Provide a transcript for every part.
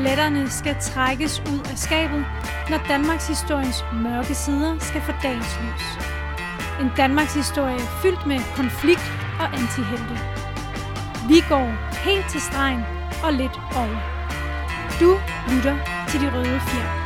Skeletterne skal trækkes ud af skabet, når Danmarks historiens mørke sider skal få dagens lys. En Danmarks historie fyldt med konflikt og antihelte. Vi går helt til stregen og lidt over. Du lytter til De Røde Fjer.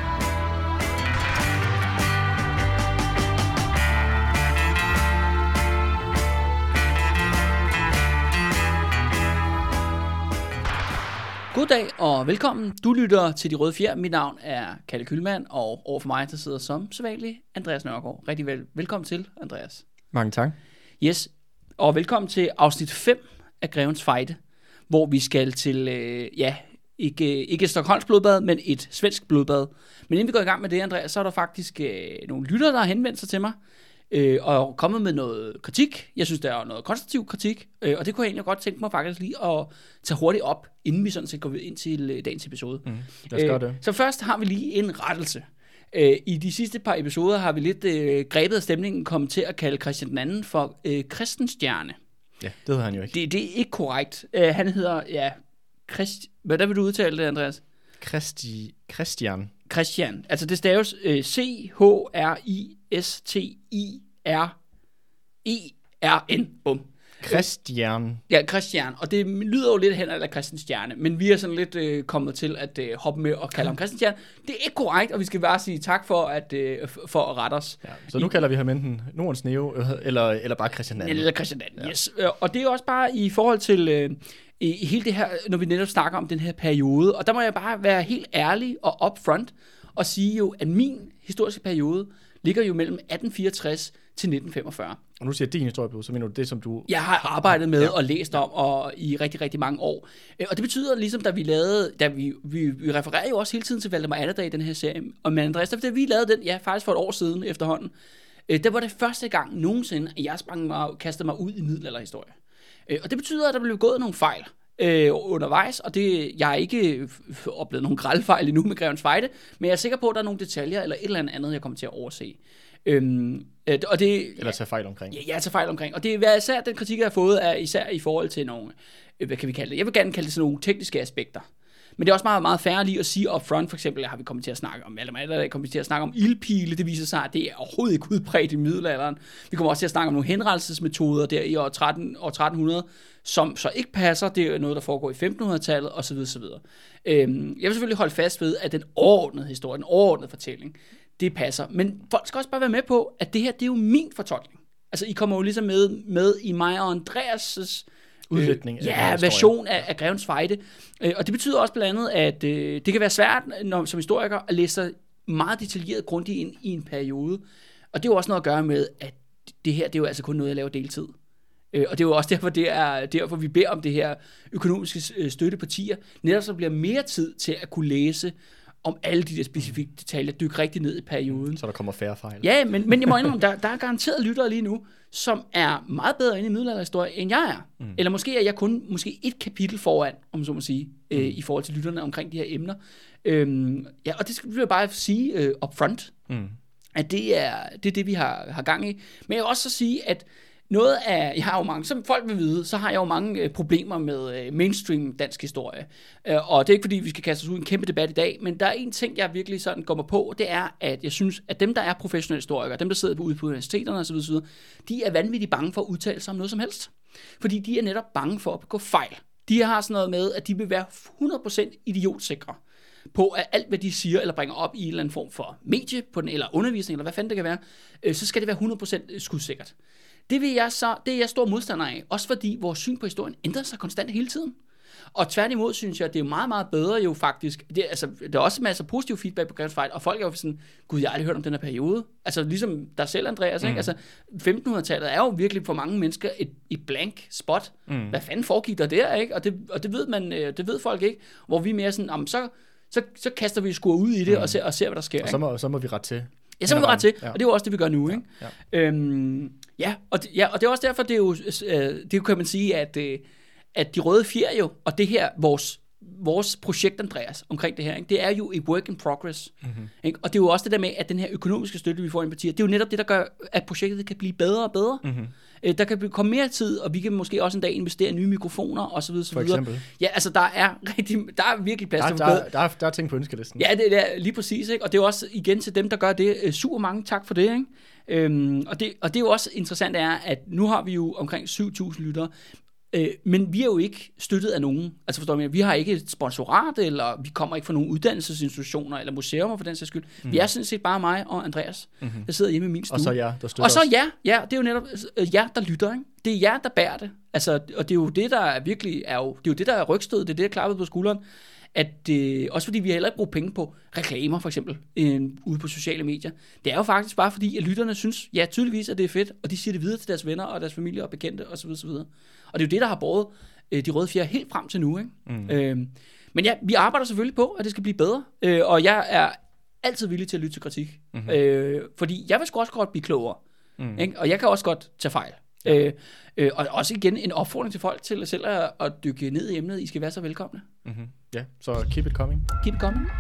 Goddag og velkommen. Du lytter til De Røde Fjer. Mit navn er Kalle Kylmand, og overfor mig, der sidder som sædvanlig Andreas Nørgaard. Rigtig vel. velkommen til, Andreas. Mange tak. Yes, og velkommen til afsnit 5 af Grevens Fejde, hvor vi skal til, øh, ja, ikke, ikke et Stockholms blodbad, men et svensk blodbad. Men inden vi går i gang med det, Andreas, så er der faktisk øh, nogle lyttere, der har henvendt sig til mig, øh, og kommet med noget kritik. Jeg synes, der er noget konstruktiv kritik, øh, og det kunne jeg egentlig godt tænke mig faktisk lige at tage hurtigt op, inden vi sådan set går ind til øh, dagens episode. Mm, lad os gøre det. Så først har vi lige en rettelse. Øh, I de sidste par episoder har vi lidt øh, grebet af stemningen, kommet til at kalde Christian den anden for øh, Kristenstjerne. Ja, det hedder han jo ikke. Det, det er ikke korrekt. Øh, han hedder, ja, Christ... Hvordan vil du udtale det, Andreas? Christi... Christian. Christian. Altså det staves øh, C-H-R-I-S-T-I-R-E-R-N. Bum. Christian. Ja, Christian. Og det lyder jo lidt hen af Christian Stjerne, men vi er sådan lidt øh, kommet til at øh, hoppe med og kalde ham Christian Stjerne. Det er ikke korrekt, og vi skal bare sige tak for at, øh, for at rette os. Ja, så nu kalder vi ham enten Nordens Neo, øh, eller, eller bare Christian Anden. Eller Christian Anden, ja. yes. Øh, Og det er også bare i forhold til øh, i, hele det her, når vi netop snakker om den her periode. Og der må jeg bare være helt ærlig og upfront og sige jo, at min historiske periode ligger jo mellem 1864 til 1945. Og nu siger jeg din historie, så mener du det, som du... Jeg har arbejdet med ja. og læst om og i rigtig, rigtig mange år. Øh, Og det betyder ligesom, da vi lavede, da vi, vi, vi refererer jo også hele tiden til Valdemar Atterdag i den her serie, og med Andreas, da vi lavede den, ja, faktisk for et år siden efterhånden, øh, der var det første gang nogensinde, at jeg sprang mig, kastede mig ud i middelalderhistorie. Øh, Og det betyder, at der blev gået nogle fejl øh, undervejs, og det, jeg har ikke f- oplevet nogen grælfejl endnu med Grevens Fejde, men jeg er sikker på, at der er nogle detaljer eller et eller andet, jeg kommer til at overse. Øhm, øh, og det, Eller tage fejl omkring. Ja, jeg tager fejl omkring. Og det er især den kritik, jeg har fået, er især i forhold til nogle, øh, hvad kan vi kalde det? Jeg vil gerne kalde det sådan nogle tekniske aspekter. Men det er også meget, meget færre lige at sige up front, for eksempel har vi kommet til at snakke om, eller eller kommet til at snakke om ildpile, det viser sig, at det er overhovedet ikke udbredt i middelalderen. Vi kommer også til at snakke om nogle henrettelsesmetoder der i år, 13, år 1300, som så ikke passer, det er noget, der foregår i 1500-tallet, osv. osv. Øhm, jeg vil selvfølgelig holde fast ved, at den overordnede historie, den overordnede fortælling, det passer. Men folk skal også bare være med på, at det her, det er jo min fortolkning. Altså, I kommer jo ligesom med, med i mig og Andreas' Udlægning af ja, historien. version af, af Grevens Fejde. Øh, og det betyder også blandt andet, at øh, det kan være svært når, som historiker at læse sig meget detaljeret grundigt ind i en periode. Og det er jo også noget at gøre med, at det her, det er jo altså kun noget, jeg laver deltid. Øh, og det er jo også derfor, det er, derfor, vi beder om det her økonomiske øh, støttepartier, netop så bliver mere tid til at kunne læse om alle de der specifikke detaljer, dykke rigtig ned i perioden. Så der kommer færre fejl. Ja, men, men jeg må indrømme, der, der er garanteret lyttere lige nu, som er meget bedre inde i middelalderhistorie, end jeg er. Mm. Eller måske er jeg kun måske et kapitel foran, om så må sige, mm. øh, i forhold til lytterne omkring de her emner. Øhm, ja, og det skal vi bare sige øh, up front, Mm. at det er, det er det, vi har, har gang i. Men jeg vil også så sige, at noget af, jeg har jo mange, som folk vil vide, så har jeg jo mange øh, problemer med øh, mainstream dansk historie. Øh, og det er ikke fordi, vi skal kaste os ud i en kæmpe debat i dag, men der er en ting, jeg virkelig sådan går mig på, det er, at jeg synes, at dem, der er professionelle historikere, dem, der sidder ude på universiteterne osv., osv., de er vanvittigt bange for at udtale sig om noget som helst. Fordi de er netop bange for at begå fejl. De har sådan noget med, at de vil være 100% idiotsikre på, at alt, hvad de siger eller bringer op i en eller anden form for medie, på den, eller undervisning, eller hvad fanden det kan være, øh, så skal det være 100% skudsikkert. Det, vil jeg så, det er jeg stor modstander af, også fordi vores syn på historien ændrer sig konstant hele tiden. Og tværtimod synes jeg, at det er meget, meget bedre jo faktisk. Det, altså, der er også masser af positiv feedback på Fejl, og folk er jo sådan, gud, jeg har aldrig hørt om den her periode. Altså ligesom dig selv, Andreas. Mm. Ikke? Altså, 1500-tallet er jo virkelig for mange mennesker et, et blank spot. Mm. Hvad fanden foregik der der? Ikke? Og, det, og det, ved man, øh, det ved folk ikke. Hvor vi er mere sådan, "Jamen, så, så, så kaster vi skur ud i det, mm. og, ser, og ser, hvad der sker. Og så må, så må vi rette til. Ja, så må vi ret til, Ja. og det er jo også det, vi gør nu, ikke? Ja. Øhm, ja, og det, ja, og det er også derfor, det er jo, øh, det kan man sige, at, øh, at de røde fjer jo, og det her, vores, vores projekt, Andreas, omkring det her, ikke? det er jo et work in progress. Mhm. Mm-hmm. Ikke? Og det er jo også det der med, at den her økonomiske støtte, vi får ind partier, det er jo netop det, der gør, at projektet kan blive bedre og bedre. Mhm. Mm-hmm. Der kan komme mere tid, og vi kan måske også en dag investere i nye mikrofoner osv. For eksempel. Ja, altså der er, rigtig, der er virkelig plads til der, der, er, der er ting på ønskelisten. Ja, det er lige præcis, ikke? Og det er også igen til dem, der gør det. øh, Super mange tak for det, ikke? Øhm, og, det, og det er jo også interessant er, at nu har vi jo omkring 7.000 lyttere, øh, men vi er jo ikke støttet af nogen. Altså forstår mener? vi har ikke et sponsorat, eller vi kommer ikke fra nogen uddannelsesinstitutioner, eller museer for den sags skyld. Mm. Vi er sådan set bare mig og Andreas, mm-hmm. der sidder hjemme i min stue. Og så jer, der støtter Og så os. ja, ja, det er jo netop øh, jer, der lytter, ikke? Det er jer, der bærer det. Altså, og det er jo det, der er virkelig er jo, det er jo det, der er rygstød, det er det, der er klappet på skulderen. At, øh, også fordi vi heller ikke bruger penge på reklamer, for eksempel, øh, ude på sociale medier. Det er jo faktisk bare fordi, at lytterne synes, ja, tydeligvis, at det er fedt, og de siger det videre til deres venner og deres familie og bekendte osv. osv. Og det er jo det, der har båret øh, de røde fjer helt frem til nu, ikke? Mm. Øh, men ja, vi arbejder selvfølgelig på, at det skal blive bedre, øh, og jeg er altid villig til at lytte til kritik. Mm-hmm. Øh, fordi jeg vil sgu også godt blive klogere. Mm. Ikke? Og jeg kan også godt tage fejl. Ja. Øh, øh, og også igen en opfordring til folk til selv at, at dykke ned i emnet. I skal være så velkomne. Mm-hmm. Ja, så keep it coming. Keep it coming.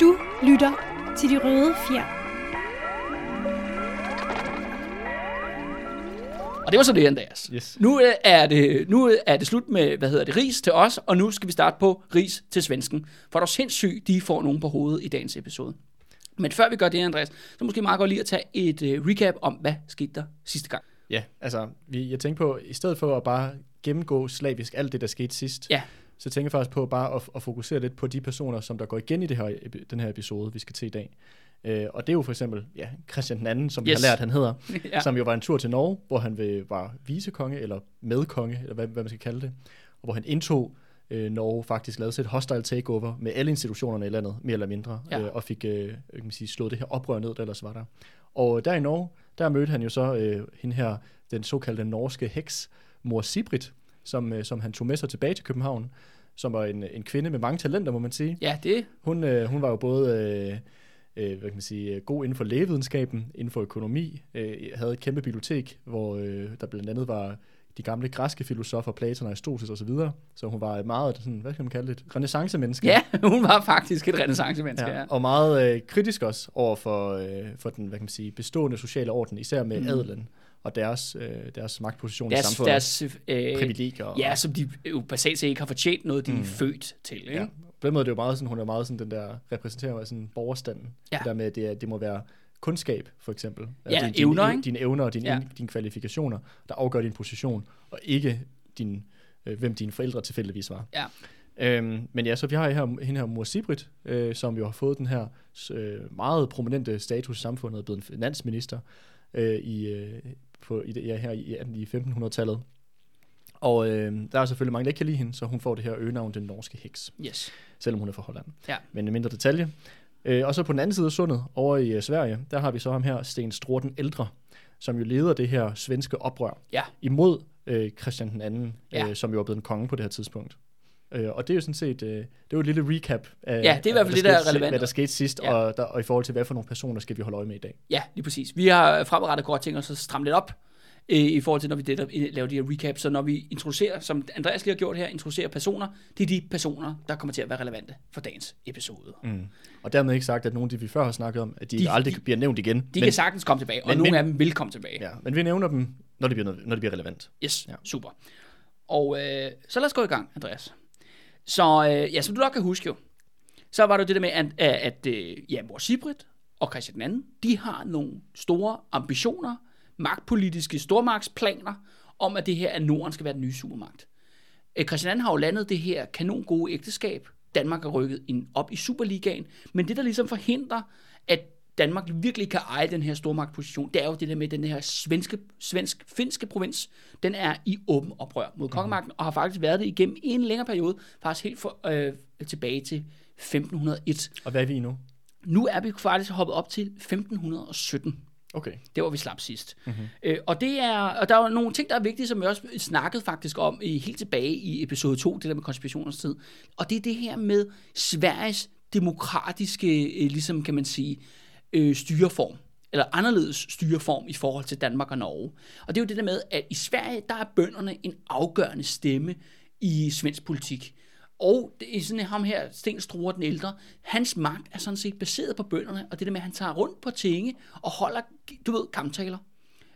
Du lytter til De Røde Fjer. Og det var så det, Andreas. Yes. Nu øh, er det, nu øh, er det slut med, hvad hedder det, ris til os, og nu skal vi starte på ris til svensken. For der er sindssygt, de får nogen på hovedet i dagens episode. Men før vi gør det, Andreas, så måske meget godt lige at tage et uh, recap om, hvad skete der sidste gang. Ja, altså, vi, jeg tænker på, i stedet for at bare gennemgå slavisk alt det, der skete sidst, Ja. så tænker jeg faktisk på bare at, at fokusere lidt på de personer, som der går igen i det her, den her episode, vi skal til i dag. Øh, og det er jo for eksempel ja, Christian den anden, som yes. vi har lært, han hedder, Ja. som jo var en tur til Norge, hvor han var vicekonge, eller medkonge, eller hvad, hvad man skal kalde det, og hvor han indtog øh, Norge faktisk lavede et hostile takeover med alle institutionerne i landet, mere eller mindre, Ja. øh, og fik øh, kan man sige, slået det her oprør ned, der ellers var der. Og der i Norge, der mødte han jo så øh, hende her, den såkaldte norske heks, mor Sibrit, som, øh, som han tog med sig tilbage til København, som var en, en kvinde med mange talenter, må man sige. Ja, det Hun, øh, hun var jo både øh, øh, hvad kan man sige, øh, god inden for lægevidenskaben, inden for økonomi, øh, havde et kæmpe bibliotek, hvor øh, der blandt andet var de gamle græske filosofer, Platon, Aristoteles osv. Så hun var et meget, sådan, hvad kan man kalde det, et renaissancemenneske. Ja, hun var faktisk et renaissancemenneske. Ja. Ja, og meget øh, kritisk også over for, øh, for den hvad kan man sige, bestående sociale orden, især med mm. adelen og deres, øh, deres magtposition i Deres, samfundet. deres øh, privilegier. Ja, som de jo basalt set ikke har fortjent noget, de mm. er født til. Ikke? Ja. På den måde er det jo meget sådan, hun er meget sådan den der, repræsenterer sådan borgerstanden. Ja. Det der med, at det, er, det må være kundskab, for eksempel. Ja, din, evner, dine, ikke? dine evner og dine, Ja. dine kvalifikationer, der afgør din position, og ikke din, øh, hvem dine forældre tilfældigvis var. Ja. Øhm, men ja, så vi har her, hende her mor Sibrit, øh, som jo har fået den her øh, meget prominente status i samfundet, blevet en finansminister øh, i, øh, på, i, det, ja, her i, i 1500-tallet. Og øh, der er selvfølgelig mange, der ikke kan lide hende, så hun får det her øgenavn, den norske heks Yes. selvom hun er fra Holland. Ja. Men en mindre detalje. Øh, og så på den anden side af sundet, over i øh, Sverige, der har vi så ham her, Sten Stroh den ældre, som jo leder det her svenske oprør Ja. imod øh, Christian den anden, Ja. øh, som jo er blevet en konge på det her tidspunkt. Øh, og det er jo sådan set, øh, det er jo et lille recap af, Ja, det er i hvert fald det, der er relevant. hvad der skete sidst, Ja. og, der, og i forhold til, hvad for nogle personer skal vi holde øje med i dag. Ja, lige præcis. Vi har fremadrettet godt tænkt os at stramme lidt op øh, i forhold til, når vi netop laver de her recaps. Så når vi introducerer, som Andreas lige har gjort her, introducerer personer, det er de personer, der kommer til at være relevante for dagens episode. Mm. Og dermed ikke sagt, at nogle af de, vi før har snakket om, at de, De- aldrig de- bliver nævnt igen. De men, kan sagtens komme tilbage, og men- nogle men- af dem vil komme tilbage. ja, men vi nævner dem, når det bliver, når det bliver relevant. Yes. Ja. super. Og øh, så lad os gå i gang, Andreas. Så øh, ja, som du nok kan huske jo, så var det jo det der med, at, at, at øh, ja, mor Sibrit og Christian II, de har nogle store ambitioner, magtpolitiske stormagtsplaner, om at det her, at Norden skal være den nye supermagt. Øh, Christian II har jo landet det her kanon gode ægteskab. Danmark er rykket ind op i Superligaen. Men det, der ligesom forhindrer, at Danmark virkelig kan eje den her stormagtposition, det er jo det der med, den her svenske, svensk-finske provins, den er i åben oprør mod kongemagten, og har faktisk været det igennem en længere periode, faktisk helt for, øh, tilbage til 1501. Og hvad er vi nu? Nu er vi faktisk hoppet op til 1517. Okay. Det var vi slap sidst. Mm-hmm. Øh, og, det er, og der er nogle ting, der er vigtige, som vi også snakkede faktisk om i, helt tilbage i episode 2, det der med konspirationens tid. Og det er det her med Sveriges demokratiske, øh, ligesom kan man sige, øh, styreform eller anderledes styreform i forhold til Danmark og Norge. Og det er jo det der med, at i Sverige, der er bønderne en afgørende stemme i svensk politik. Og det er sådan ham her, Sten Struer den ældre, hans magt er sådan set baseret på bønderne, og det der med, at han tager rundt på tinge og holder, du ved, kamptaler,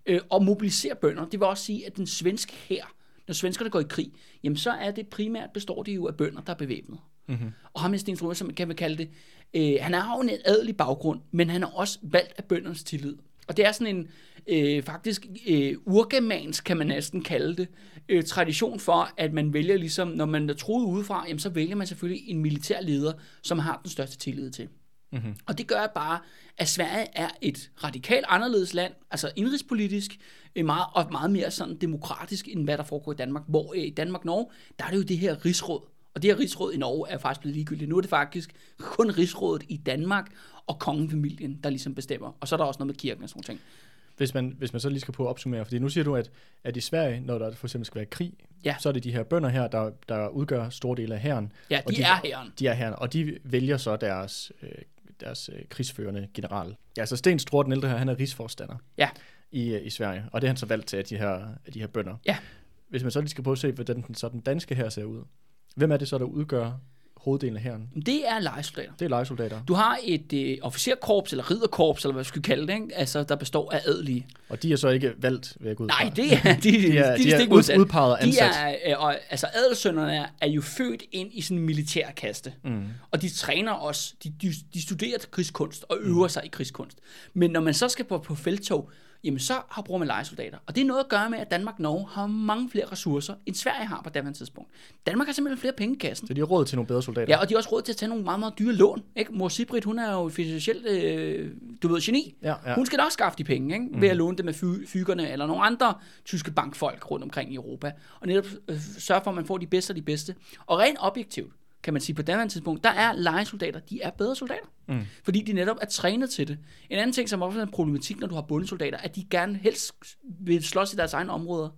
øh, og mobiliserer bønder. Det vil også sige, at den svenske her, når svenskerne går i krig, jamen så er det primært, består det jo af bønder, der er bevæbnet. Mm-hmm. Og ham med Sten Struer, som man kan man kalde det, øh, han har jo en adelig baggrund, men han er også valgt af bøndernes tillid. Og det er sådan en øh, faktisk øh, urgermansk, kan man næsten kalde det, øh, tradition for, at man vælger ligesom, når man er troet udefra, jamen, så vælger man selvfølgelig en militær leder, som har den største tillid til. Mm-hmm. Og det gør bare, at Sverige er et radikalt anderledes land, altså indrigspolitisk, øh, meget, og meget mere sådan demokratisk, end hvad der foregår i Danmark. Hvor øh, i Danmark-Norge, der er det jo det her rigsråd. Og det her rigsråd i Norge er faktisk blevet ligegyldigt. Nu er det faktisk kun rigsrådet i Danmark og kongefamilien, der ligesom bestemmer. Og så er der også noget med kirken og sådan noget. Hvis man, hvis man så lige skal på at opsummere, fordi nu siger du, at, at i Sverige, når der for eksempel skal være krig, Ja. så er det de her bønder her, der, der udgør store dele af hæren. Ja, Og de, er herren. De er hæren, og de vælger så deres, øh, deres øh, krigsførende general. Ja, så Sten Struer, den ældre her, han er rigsforstander Ja. i, øh, i Sverige, og det er han så valgt til af de her, af de her bønder. Ja. Hvis man så lige skal prøve at se, hvordan den, så den danske her ser ud. Hvem er det så, der udgør hoveddelen af hæren? Det er lejesoldater. Det er lejesoldater, Du har et øh, officerkorps, eller ridderkorps, eller hvad vi skal kalde det, ikke? Altså, der består af adelige. og de er så ikke valgt, vil jeg gå ud. Nej, det er de, de, de er, de er ud, udpeget og De ansat. er, øh, og, altså adelsønnerne er, er jo født ind i sådan en militær kaste. Mm. Og de træner også, de, de, de studerer krigskunst og øver mm. sig i krigskunst. Men når man så skal på, på feltog, jamen så har bruger man lejesoldater. Og det er noget at gøre med, at Danmark-Norge har mange flere ressourcer, end Sverige har på daværende tidspunkt. Danmark har simpelthen flere penge i kassen. Så de har råd til nogle bedre soldater. Ja, og de har også råd til at tage nogle meget, meget dyre lån. Ikke? Mor Sibrit, hun er jo finansielt, øh, du ved, geni. Ja, ja. Hun skal da også skaffe de penge, ikke? ved at låne dem af fy- fygerne eller nogle andre tyske bankfolk rundt omkring i Europa. Og netop øh, sørge for, at man får de bedste af de bedste. Og rent objektivt, kan man sige på daværende tidspunkt, der er lejesoldater, de er bedre soldater. Mm. Fordi de netop er trænet til det. En anden ting, som også er en problematik, når du har bundesoldater, at de gerne helst vil slås i deres egne områder.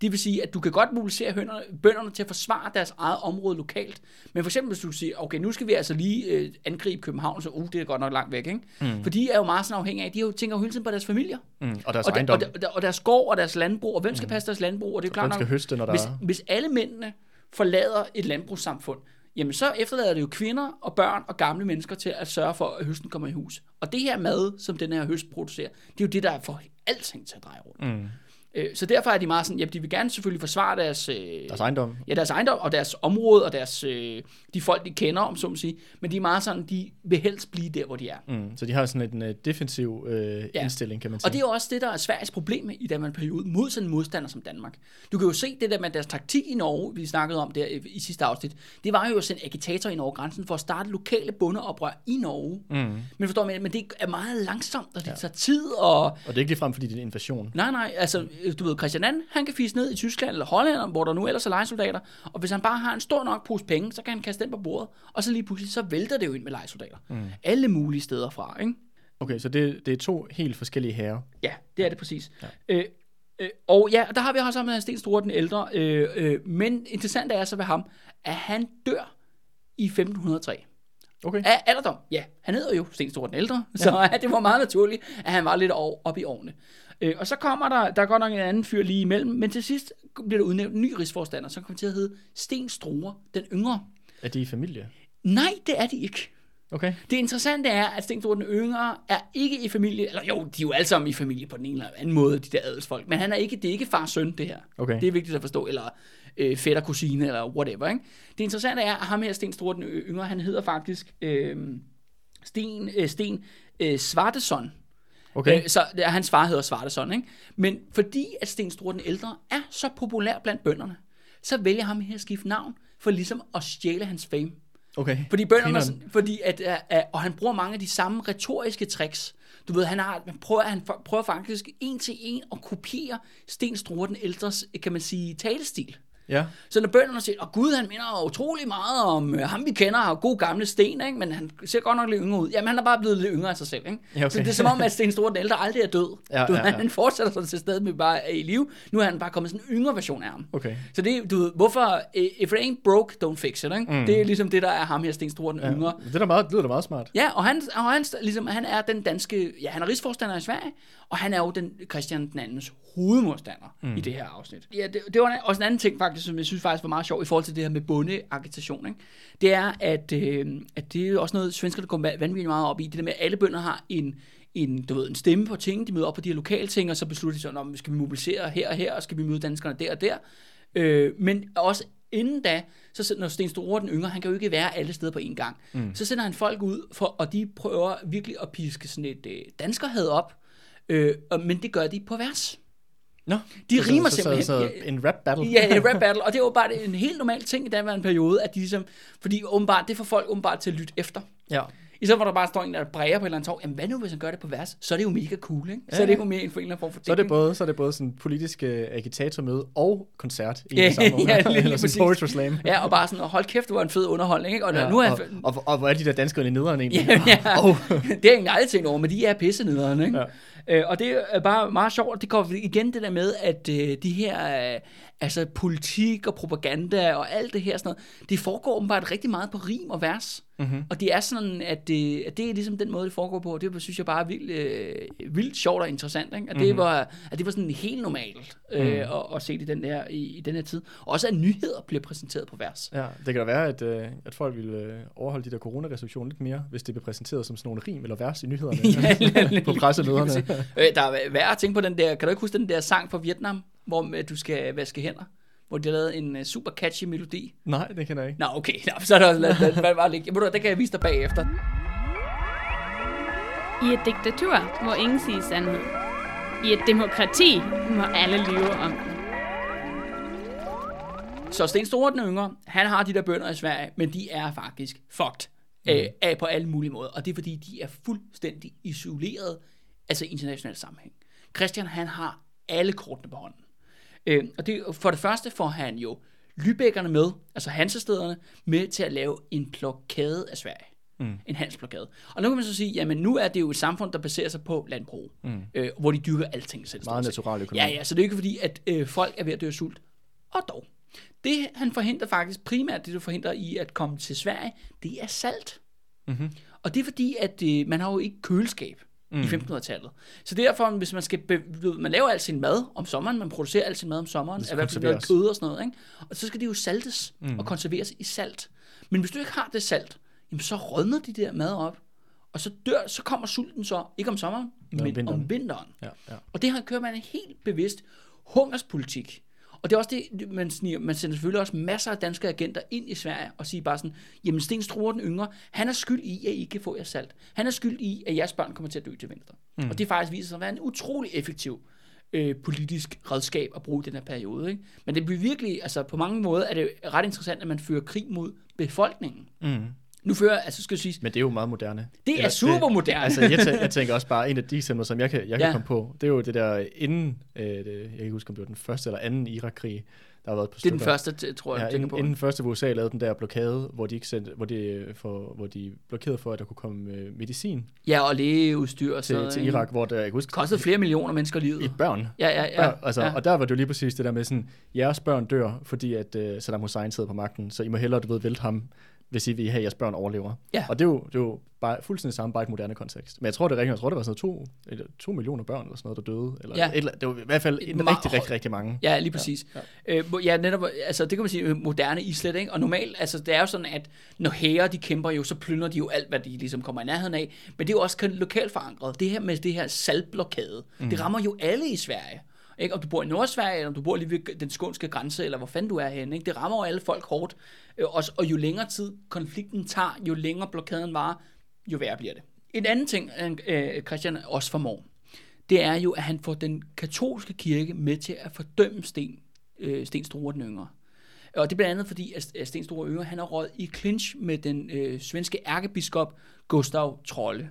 Det vil sige, at du kan godt mobilisere hønderne, bønderne til at forsvare deres eget område lokalt. Men for eksempel, hvis du siger, okay, nu skal vi altså lige øh, angribe København, så uh, det er godt nok langt væk, ikke? Mm. For de er jo meget sådan afhængige af, de jo tænker jo hele tiden på deres familier. Mm, og deres Og, der, og, der, og deres gård og deres landbrug, og hvem skal passe deres landbrug? Og det er jo klart hvem skal høste, når der hvis, hvis alle mændene forlader et landbrugssamfund, jamen så efterlader det jo kvinder og børn og gamle mennesker til at sørge for, at høsten kommer i hus. Og det her mad, som den her høst producerer, det er jo det, der får alting til at dreje rundt. Mm. Så derfor er de meget sådan, ja, de vil gerne selvfølgelig forsvare deres, øh, Deres ejendom. ja, deres ejendom og deres område og deres, øh, de folk, de kender, om så må sige. Men de er meget sådan, de vil helst blive der, hvor de er. Mm, så de har sådan en uh, defensiv uh, ja. Indstilling, kan man sige. Og det er jo også det, der er Sveriges problem i den periode mod sådan en modstander som Danmark. Du kan jo se det der med deres taktik i Norge, vi snakkede om der i, i sidste afsnit. Det var jo at sende agitator ind over grænsen for at starte lokale bundeoprør i Norge. Mm. Men forstår man, men det er meget langsomt, og det ja. tager tid, og Og det er ikke ligefrem, fordi det er en invasion. Nej, nej, altså, du ved, Christian II, han kan fise ned i Tyskland eller Holland, hvor der nu ellers er lejesoldater, og hvis han bare har en stor nok pose penge, så kan han kaste den på bordet, og så lige pludselig, så vælter det jo ind med lejesoldater. Mm. Alle mulige steder fra, ikke? Okay, så det, det er to helt forskellige herrer. Ja, det er det præcis. Ja. Øh, øh, og ja, der har vi også med Sten Store den ældre, øh, øh, men interessant er så ved ham, at han dør i 1503. Okay. Af alderdom. Ja, han hedder jo Sten Store den ældre, så ja. det var meget naturligt, at han var lidt over, op i årene. Øh, og så kommer der, der er godt nok en anden fyr lige imellem, men til sidst bliver der udnævnt en ny rigsforstander, som kommer til at hedde Sten Store den yngre. Er de i familie? Nej, det er de ikke. Okay. Det interessante er, at Sten Store den yngre er ikke i familie, eller jo, de er jo alle sammen i familie på den ene eller anden måde, de der adelsfolk, men han er ikke, det er ikke fars søn, det her. Okay. Det er vigtigt at forstå, eller øh, fætter, kusine, eller whatever. Ikke? Det interessante er, at ham her, Sten Store den yngre, han hedder faktisk øh, Sten, øh, Sten øh, Svarteson. Okay. Øh, så er, hans far hedder Svarteson, ikke? Men fordi at Sten Store den ældre er så populær blandt bønderne, så vælger ham her at skifte navn, for ligesom at stjæle hans fame. Okay. Fordi bønderne, er sådan- fordi at, at, at, og han bruger mange af de samme retoriske tricks. Du ved, han, har, han, prøver, han prøver faktisk en til en at kopiere Sten Struer den ældres, kan man sige, talestil. Ja. Så når bønderne siger, at Gud, han minder utrolig meget om øh, ham, vi kender, har god gamle sten, ikke? men han ser godt nok lidt yngre ud. Jamen, han er bare blevet lidt yngre af sig selv. Ikke? Ja, okay. Så det er som om, at Sten Store den ældre aldrig er død. Ja, du, ja, ja. Han fortsætter sådan til stede med bare er i live. Nu er han bare kommet sådan en yngre version af ham. Okay. Så det du ved, hvorfor, if it ain't broke, don't fix it. Ikke? Mm. Det er ligesom det, der er ham her, Sten Store den yngre. Det er da meget, det lyder da meget smart. Ja, og han, og han, ligesom, han er den danske, ja, han er rigsforstander i Sverige, og han er jo den Christian den andens hovedmodstander mm. i det her afsnit. Ja, det, det var også en anden ting faktisk, faktisk, som jeg synes faktisk var meget sjovt i forhold til det her med bondeagitation, ikke? det er, at, øh, at det er også noget, svenskerne går va- vanvittigt meget op i, det der med, at alle bønder har en, en, du ved, en stemme på ting, de møder op på de her lokalting, og så beslutter de sådan, om skal vi mobilisere her og her, og skal vi møde danskerne der og der. Øh, men også inden da, så når Sten Store den yngre, han kan jo ikke være alle steder på én gang. Mm. Så sender han folk ud, for, og de prøver virkelig at piske sådan et øh, danskerhed op, øh, og- men det gør de på vers. Nå, De så, rimer så, simpelthen. Så, så, en rap battle. Ja, en rap battle, og det var bare en helt normal ting i den periode, at de ligesom, fordi åbenbart, det får folk åbenbart til at lytte efter. ja. I stedet for der bare står en, der bræger på et eller andet tog, jamen hvad nu, hvis han gør det på vers? Så er det jo mega cool, ikke? Så Ja, er det jo mere en for en eller anden form for Så er det både, så er det både sådan politisk uh, agitatormøde og koncert i Ja, det samme ja, lige- Eller sådan poetry slam. Ja, og bare sådan, hold kæft, var en fed underholdning, ikke? Og Ja, nu er og, og, og, og, hvor er de der danskere i nederen egentlig? Ja, ja. Oh. det er ingen aldrig tænkt over, men de er pisse nederen, ikke? Ja. Øh, og det er bare meget sjovt, det går igen det der med, at øh, de her, øh, altså politik og propaganda og alt det her sådan noget, det foregår åbenbart rigtig meget på rim og vers. Mm-hmm. Og det er sådan, at det, at det er ligesom den måde, det foregår på, og det synes jeg bare er vildt, øh, vildt sjovt og interessant, ikke? At, det Mhm. var, at det var sådan helt normalt øh, Mhm. at, at se det i den, der, i, i den her tid. Også at nyheder bliver præsenteret på vers. Ja, det kan da være, at, øh, at folk ville øh, overholde de der coronarestriktioner lidt mere, hvis det blev præsenteret som sådan nogle rim eller vers i nyhederne Ja, på pressemøderne. Øh, der er værd at tænke på den der, kan du ikke huske den der sang fra Vietnam, hvor øh, du skal vaske hænder? Hvor de har lavet en uh, super catchy melodi. Nej, det kender jeg ikke. Nå, okay, Nå, så er der også lavet den. Hvad var det ikke? Det kan jeg vise dig bagefter. I et diktatur må ingen sige sandhed. I et demokrati må alle lyve om den. Så Sten Store den yngre, han har de der bønder i Sverige, men de er faktisk fucked mm. øh, af på alle mulige måder. Og det er fordi, de er fuldstændig isoleret, altså i international sammenhæng. Christian, han har alle kortene på hånden. Øh, og det, for det første får han jo Lybækkerne med, altså Hansestederne, med til at lave en blokade af Sverige. Mm. En handelsblokade. Og nu kan man så sige, jamen nu er det jo et samfund, der baserer sig på landbrug, mm. øh, hvor de dyrker alting selv. Meget natural økonomi. Ja, ja, så det er ikke fordi, at øh, folk er ved at dø af sult. Og dog. Det, han forhindrer faktisk primært, det du forhindrer i at komme til Sverige, det er salt. Mm-hmm. Og det er fordi, at øh, man har jo ikke køleskab mm. i 1500-tallet. Så derfor, hvis man skal, be- man laver al sin mad om sommeren, man producerer al sin mad om sommeren, i hvert fald noget kød og sådan noget, ikke? og så skal det jo saltes mm. og konserveres i salt. Men hvis du ikke har det salt, jamen så rådner de der mad op, og så dør, så kommer sulten så, ikke om sommeren, om men vinteren. om vinteren. Ja, ja. Og det har kørt man en helt bevidst hungerspolitik. Og det er også det, man, sniger, man sender selvfølgelig også masser af danske agenter ind i Sverige og siger bare sådan, jamen Sten Struer den yngre, han er skyld i, at I ikke kan få jer salt. Han er skyld i, at jeres børn kommer til at dø til vinter. Mm. Og det faktisk viser sig at være en utrolig effektiv øh, politisk redskab at bruge i den her periode. Ikke? Men det bliver virkelig, altså på mange måder er det ret interessant, at man fører krig mod befolkningen. Mm. Nu fører, altså skal jeg sige, Men det er jo meget moderne. det er Eller, super moderne. Altså, jeg, tæ- jeg tænker også bare, en af de eksempler, som jeg kan, jeg kan Ja. komme på, det er jo det der inden, øh, det, jeg kan ikke huske, om det var den første eller anden Irak-krig, der har været på det er den første, tror jeg, Ja, jeg tænker inden, på. inden første, hvor USA lavede den der blokade, hvor de, ikke sendte, hvor de, øh, for, hvor de blokerede for, at der kunne komme øh, medicin Ja, og lægeudstyr og til, sådan til? Irak, hvor der, jeg kan huske, kostede flere millioner mennesker livet. i børn. Ja, ja, ja. Ja, altså, ja. Og der var det jo lige præcis det der med sådan, jeres børn dør, fordi at uh, Saddam Hussein sidder på magten, så I må hellere, du ved, vælte ham, I vil have, at jeres børn overlever. Ja. Og det er, jo, det er jo bare fuldstændig samme, bare i et moderne kontekst. Men jeg tror, det er rigtigt. Jeg tror, det var sådan noget to, eller to millioner børn, eller sådan noget, der døde. Eller Ja. et, eller, det var i hvert fald en Meget rigtig, rigtig, rigtig mange. Ja, lige præcis. Ja, Ja. Øh, ja netop, altså det kan man sige, øh, moderne islet, ikke? Og normalt, altså det er jo sådan, at når hære de kæmper jo, så plyndrer de jo alt, hvad de ligesom kommer i nærheden af. Men det er jo også lokalt forankret. Det her med det her saltblokade, mm. det rammer jo alle i Sverige. Ikke? Om du bor i Nordsverige, eller om du bor lige ved den skånske grænse, eller hvor fanden du er henne. Ikke? Det rammer jo alle folk hårdt. Øh, og, og jo længere tid konflikten tager, jo længere blokaden varer, jo værre bliver det. En anden ting, øh, øh, Christian også formår, det er jo, at han får den katolske kirke med til at fordømme Sten, øh, Sten Store den yngre. Og det er blandt andet fordi, at at Sten Store Yngre, han har råd i clinch med den øh, svenske ærkebiskop Gustav Trolle.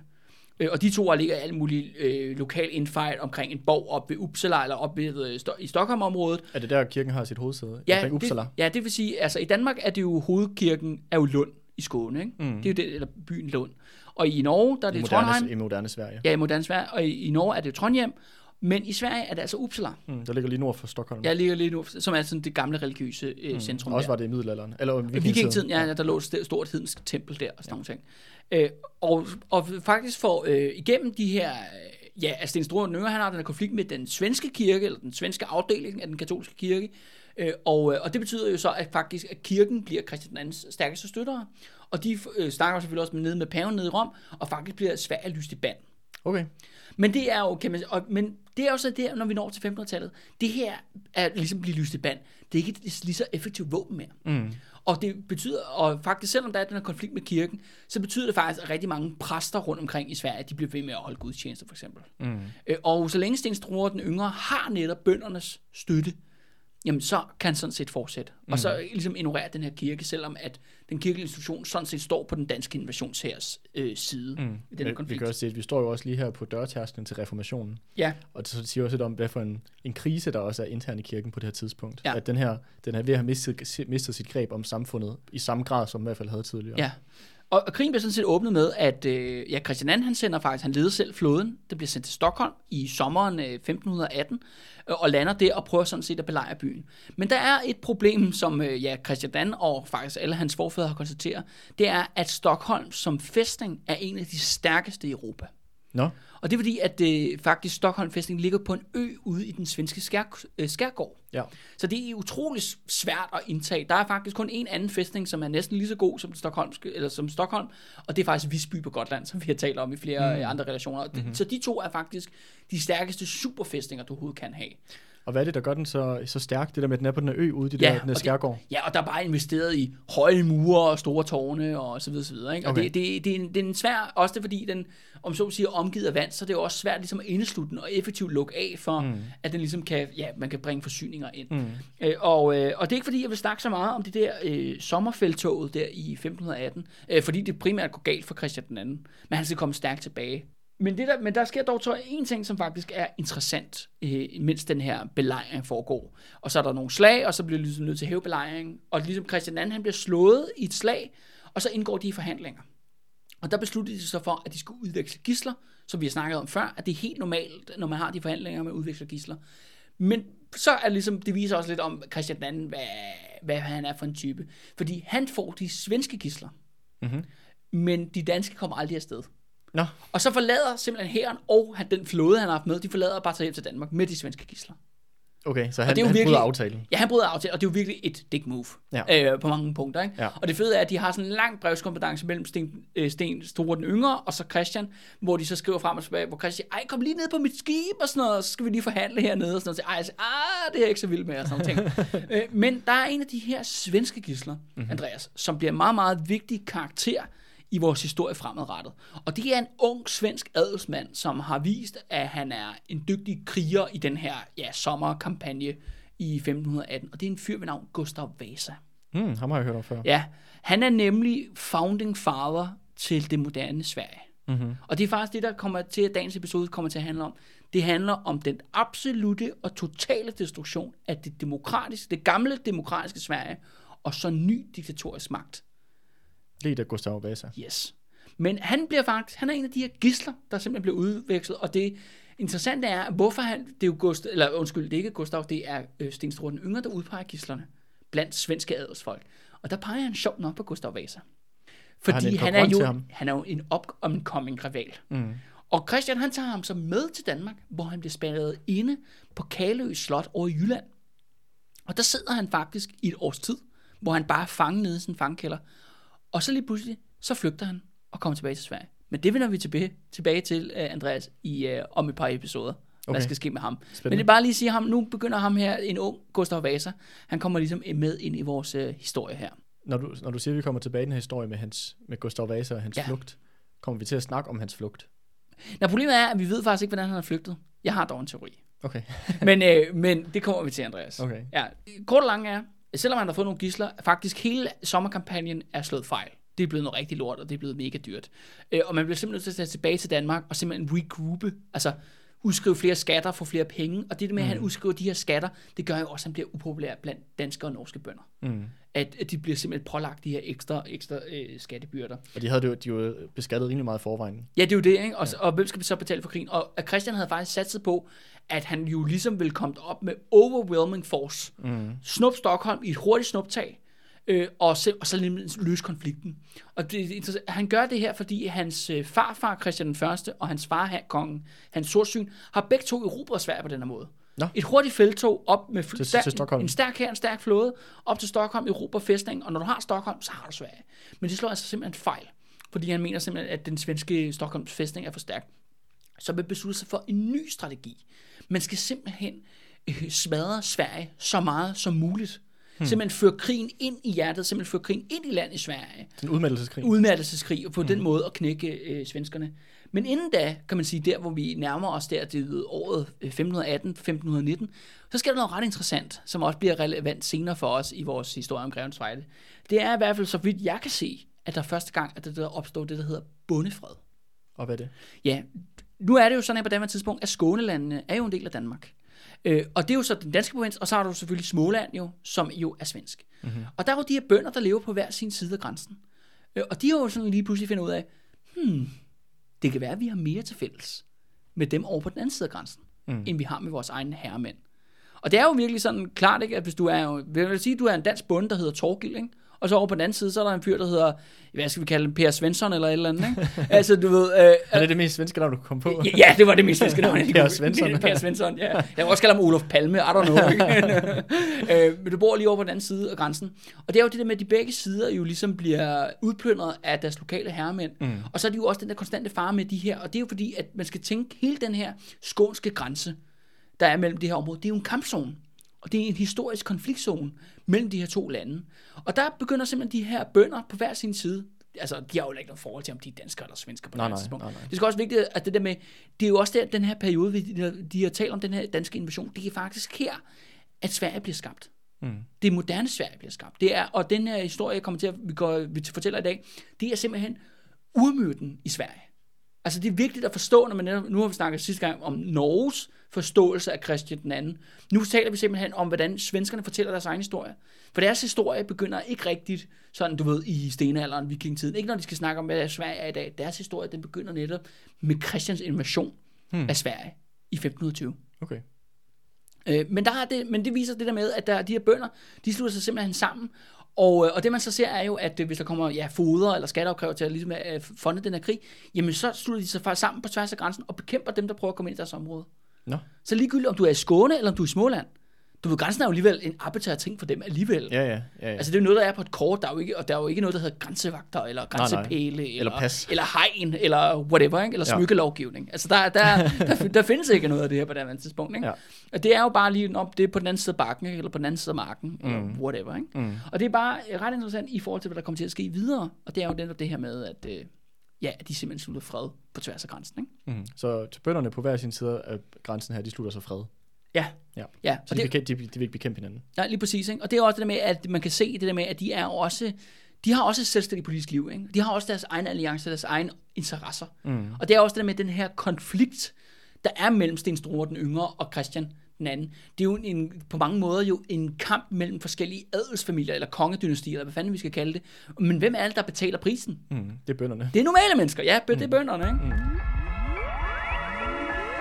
Øh, og de to ligger alt muligt øh, lokal infight omkring en borg op ved Uppsala, eller op ved, øh, Sto- i Stockholm-området. Er det der, kirken har sit hovedsæde? Ja, Omkring Uppsala? Det, ja, det vil sige, altså i Danmark er det jo hovedkirken er jo Lund i Skåne, ikke? Mm. Det er jo det, eller byen Lund. Og i Norge, der er I det Trondheim. moderne, I moderne Sverige. Ja, i moderne Sverige. Og i, i Norge er det Trondheim. Men i Sverige er det altså Uppsala. Mm, der ligger lige nord for Stockholm. Jeg ligger lige nu, som er sådan det gamle religiøse øh, mm. centrum Også der. var det i middelalderen. Eller vikingetiden. Vikingetiden, ja, der lå et st- stort hedensk tempel der og sådan ja. nogle ting. Øh, og, og faktisk for øh, igennem de her, øh, ja, altså Sten den Yngre, han har den her konflikt med den svenske kirke, eller den svenske afdeling af den katolske kirke, Øh, og, øh, og det betyder jo så, at faktisk at kirken bliver Christian II's stærkeste støttere, og de øh, snakker selvfølgelig også med, nede med paven nede i Rom, og faktisk bliver Sverige lyst i band. Okay. Men det er jo, kan man, og, men det er jo så der, når vi når til 1500-tallet, det her er ligesom blive lyst i band. Det er ikke et lige så effektivt våben mere. Mm. Og det betyder, og faktisk selvom der er den her konflikt med kirken, så betyder det faktisk, at rigtig mange præster rundt omkring i Sverige, de bliver ved med at holde gudstjenester for eksempel. Mm. Øh, Og så længe Sten Struer den yngre har netop bøndernes støtte, jamen så kan han sådan set fortsætte. Mm. Og så ligesom ignorere den her kirke, selvom at den kirkelige institution sådan set står på den danske invasionshærs øh, side mm. i den her Men vi konflikt. kan også se, at vi står jo også lige her på dørtærsklen til reformationen. Ja, Og det så siger også lidt om, hvad for en, en krise, der også er intern i kirken på det her tidspunkt. Ja. At den her, den er ved at have mistet, mistet sit greb om samfundet i samme grad, som i hvert fald havde tidligere. ja. Og, og krigen bliver sådan set åbnet med, at øh, ja, Christian II, han sender faktisk, han leder selv flåden, det bliver sendt til Stockholm i sommeren øh, 1518, øh, og lander der og prøver sådan set at belejre byen. Men der er et problem, som øh, ja, Christian II og faktisk alle hans forfædre har konstateret, det er, at Stockholm som fæstning er en af de stærkeste i Europa. Nå, Og det er fordi, at øh, faktisk Stockholm fæstning ligger på en ø ude i den svenske skær, øh, skærgård. ja. Så det er utrolig svært at indtage. Der er faktisk kun en anden fæstning, som er næsten lige så god som, Stockholmske, eller som Stockholm, og det er faktisk Visby på Gotland, som vi har talt om i flere mm. andre relationer. Mm-hmm. Så de to er faktisk de stærkeste superfæstninger, du overhovedet kan have. Og hvad er det, der gør den så, så stærk? Det der med, at den er på den her ø ude i Ja, der, den her og det- skærgård. Ja, og der er bare investeret i høje mure og store tårne og så videre, så videre. Ikke? Og Okay. det, det, det, er en, det er en svær, også det fordi den, om så at sige, er omgivet af vand, så det er jo også svært ligesom at indeslutte den og effektivt lukke af for, mm. at den ligesom kan, ja, man kan bringe forsyninger ind. Mm. Øh, og, øh, og det er ikke fordi, jeg vil snakke så meget om det der øh, sommerfeltoget der i 1518, øh, fordi det primært går galt for Christian den anden, men han skal komme stærkt tilbage. Men, det der, men der sker dog så en ting, som faktisk er interessant, øh, mens den her belejring foregår. Og så er der nogle slag, og så bliver ligesom nødt til at hæve belejringen. Og ligesom Christian II, han bliver slået i et slag, og så indgår de i forhandlinger. Og der besluttede de sig så for, at de skulle udveksle gisler, som vi har snakket om før, at det er helt normalt, når man har de forhandlinger med at udveksle gisler. Men så er det ligesom, det viser også lidt om Christian II, hvad, hvad han er for en type. Fordi han får de svenske gisler, Mm-hmm. men de danske kommer aldrig afsted. Nå, Og så forlader simpelthen hæren og han- den flåde, han har haft med, de forlader bare tager hjem til Danmark med de svenske gisler. Okay, så han, det er jo han virkelig- bryder aftalen. Ja, han bryder aftalen, og det er jo virkelig et dick move Ja. øh, på mange punkter. Ikke? Ja. Og det fede er, at de har sådan en lang brevskompetence mellem Sten, øh, Sten Store den yngre og så Christian, hvor de så skriver frem og tilbage, hvor Christian siger, ej, kom lige ned på mit skib og sådan noget, og så skal vi lige forhandle hernede og sådan noget. Ej, siger, ah, det er jeg ikke så vild med og sådan ting. øh, men der er en af de her svenske gisler, mm-hmm. Andreas, som bliver en meget, meget vigtig karakter i vores historie fremadrettet. Og det er en ung svensk adelsmand, som har vist, at han er en dygtig kriger i den her ja, sommerkampagne i 1518. Og det er en fyr ved navn Gustav Vasa. Hmm, ham har jeg hørt om før. Ja, han er nemlig founding father til det moderne Sverige. Mm-hmm. Og det er faktisk det, der kommer til, at dagens episode kommer til at handle om. Det handler om den absolute og totale destruktion af det demokratiske, det gamle demokratiske Sverige, og så ny diktatorisk magt. Lidt af Gustav Vasa. Yes. Men han bliver faktisk, han er en af de her gisler, der simpelthen bliver udvekslet, og det interessante er, hvorfor han, det er jo Gustav, eller undskyld, det er ikke Gustav, det er øh, Sten Sture den yngre, der udpeger gislerne blandt svenske adelsfolk. Og der peger han sjovt nok på Gustav Vasa. Har han Fordi en han, er jo, han er jo en upcoming rival. Mm. Og Christian han tager ham så med til Danmark, hvor han bliver spærret inde på Kalø Slot over i Jylland. Og der sidder han faktisk i et års tid, hvor han bare er fanget nede i sin fangkælder. Og så lige pludselig, så flygter han og kommer tilbage til Sverige. Men det vender vi tilbage, tilbage til, uh, Andreas, i, uh, om et par episoder. Okay. Hvad skal ske med ham. Spændende. Men det er bare lige at sige ham, nu begynder ham her, en ung Gustav Vasa, han kommer ligesom med ind i vores uh, historie her. Når, du, når du siger, at vi kommer tilbage i den her historie med, hans, med Gustav Vasa og hans Ja. flugt, kommer vi til at snakke om hans flugt. Nå, problemet er, at vi ved faktisk ikke, hvordan han har flygtet. Jeg har dog en teori. Okay. men, øh, men det kommer vi til, Andreas. Okay. Ja, kort og lang er, selvom han har fået nogle gisler, faktisk hele sommerkampagnen er slået fejl. Det er blevet noget rigtig lort, og det er blevet mega dyrt. Øh, og man bliver simpelthen nødt til at tage tilbage til Danmark og simpelthen regroupe, altså udskrive flere skatter, få flere penge. Og det med, at han udskriver de her skatter, det gør jo også, at han bliver upopulær blandt danske og norske bønder. Mm. At, at de bliver simpelthen pålagt de her ekstra, ekstra øh, skattebyrder. Og de havde jo, de var beskattet rimelig meget i forvejen. Ja, det er jo det, ikke? Og, ja. og hvem skal så betale for krigen? Og Christian havde faktisk sat sig på, at han jo ligesom ville komme op med overwhelming force. Mm. Snup Stockholm i et hurtigt snuptag, øh, og, se, og så løse konflikten. Og det, han gør det her, fordi hans øh, farfar Christian den Første og hans far, han- kongen, hans sortsyn, har begge to erobret Sverige på den her måde. Nå. Et hurtigt feltog op med fl- Til- stærk, til Stockholm. en stærk her, en stærk flåde, op til Stockholm, Europa fæstning, og når du har Stockholm, så har du Sverige. Men det slår altså simpelthen fejl, fordi han mener simpelthen, at den svenske Stockholms fæstning er for stærk. Så man beslutter sig for en ny strategi. Man skal simpelthen øh, smadre Sverige så meget som muligt. Hmm. Simpelthen føre krigen ind i hjertet, simpelthen føre krigen ind i landet i Sverige Den udmeldelseskrig. udmattelseskrig, og på mm. den måde at knække øh, svenskerne. Men inden da, kan man sige, der hvor vi nærmer os der til året øh, 1518-1519, så sker der noget ret interessant, som også bliver relevant senere for os i vores historie om Grevens Fejde. Det er i hvert fald, så vidt jeg kan se, at der første gang, at der, der opstår det, der hedder bondefred. Og hvad er det? Ja, nu er det jo sådan her på det tidspunkt, at Skånelandene er jo en del af Danmark. Øh, og det er jo så den danske provins, og så har du selvfølgelig Småland jo, som jo er svensk. Mm-hmm. Og der er jo de her bønder, der lever på hver sin side af grænsen. Øh, og de har jo sådan lige pludselig fundet ud af, hmm, det kan være, at vi har mere til fælles med dem over på den anden side af grænsen, mm. end vi har med vores egne herremænd. Og det er jo virkelig sådan klart, ikke, at hvis du er jo, vil jeg sige, du er en dansk bonde, der hedder Torgild, ikke? Og så over på den anden side, så er der en fyr, der hedder, hvad skal vi kalde Per Svensson eller et eller andet, ikke? altså, du ved... Øh, Er det det mest svenske navn, du kom på? Ja, ja, det var det mest svenske navn. Per Svensson. Per Svensson, ja. Jeg kan også kalde ham Olof Palme, I don't know. Ikke? øh, men du bor lige over på den anden side af grænsen. Og det er jo det der med, at de begge sider jo ligesom bliver udplyndret af deres lokale herremænd. Mm. Og så er de jo også den der konstante fare med de her. Og det er jo fordi, at man skal tænke hele den her skånske grænse, der er mellem det her område. Det er jo en kampzone. Og det er en historisk konfliktzone mellem de her to lande. Og der begynder simpelthen de her bønder på hver sin side. Altså, de har jo ikke noget forhold til, om de er danskere eller svensker på Nej, det nej, tidspunkt. nej, nej. Det skal også vigtigt, at det der med, det er jo også der, den her periode, vi, de, har talt om den her danske invasion, det er faktisk her, at Sverige bliver skabt. Mm. Det moderne Sverige bliver skabt. Det er, og den her historie, jeg kommer til at, vi, går, vi fortæller i dag, det er simpelthen urmøden i Sverige. Altså det er vigtigt at forstå, når man netop- nu har vi snakket sidste gang om Norges forståelse af Christian den anden. Nu taler vi simpelthen om, hvordan svenskerne fortæller deres egen historie. For deres historie begynder ikke rigtigt, sådan du ved, i stenalderen, vikingtiden. Ikke når de skal snakke om, hvad Sverige er i dag. Deres historie, den begynder netop med Christians invasion hmm. af Sverige i 1520. Okay. Øh, men, der er det, men det viser det der med, at der, de her bønder, de slutter sig simpelthen sammen. Og, øh, og det man så ser er jo, at øh, hvis der kommer ja, foder eller skatteopkræver til at ligesom, øh, fonde den her krig, jamen så slutter de sig faktisk sammen på tværs af grænsen og bekæmper dem, der prøver at komme ind i deres område. Nå. Så ligegyldigt om du er i Skåne eller om du er i Småland, du ved, grænsen er jo alligevel en arbitrær ting for dem alligevel. Ja, ja, ja. ja. Altså det er jo noget, der er på et kort, der er jo ikke, og der er jo ikke noget, der hedder grænsevagter, eller grænsepæle, Eller pas. eller hegn, eller whatever, ikke? eller Ja. smykkelovgivning. Altså der, der, der, der findes ikke noget af det her på det her tidspunkt. Ikke? Ja. Og det er jo bare lige, om det er på den anden side af bakken, ikke? eller på den anden side af marken, mm. eller whatever. Ikke? Mm. Og det er bare øh, ret interessant i forhold til, hvad der kommer til at ske videre. Og det er jo netop det her med, at, øh, ja, at de simpelthen slutter fred på tværs af grænsen. Ikke? Mm. Så til bønderne på hver sin side af grænsen her, de slutter sig fred. Ja, Ja. ja. Så Og de, det, bekæmpe, de, de vil ikke bekæmpe hinanden. Ja, lige præcis. Ikke? Og det er også det der med, at man kan se det der med, at de er også, de har også et selvstændigt politisk liv. Ikke? De har også deres egen alliance, deres egen interesser. Mm. Og det er også det der med den her konflikt, der er mellem Sten Store, den yngre, og Christian den anden. Det er jo en, på mange måder jo en kamp mellem forskellige adelsfamilier, eller kongedynastier, eller hvad fanden vi skal kalde det. Men hvem er det, der betaler prisen? Mm. Det er bønderne. Det er normale mennesker. Ja, det er bønderne. Ikke?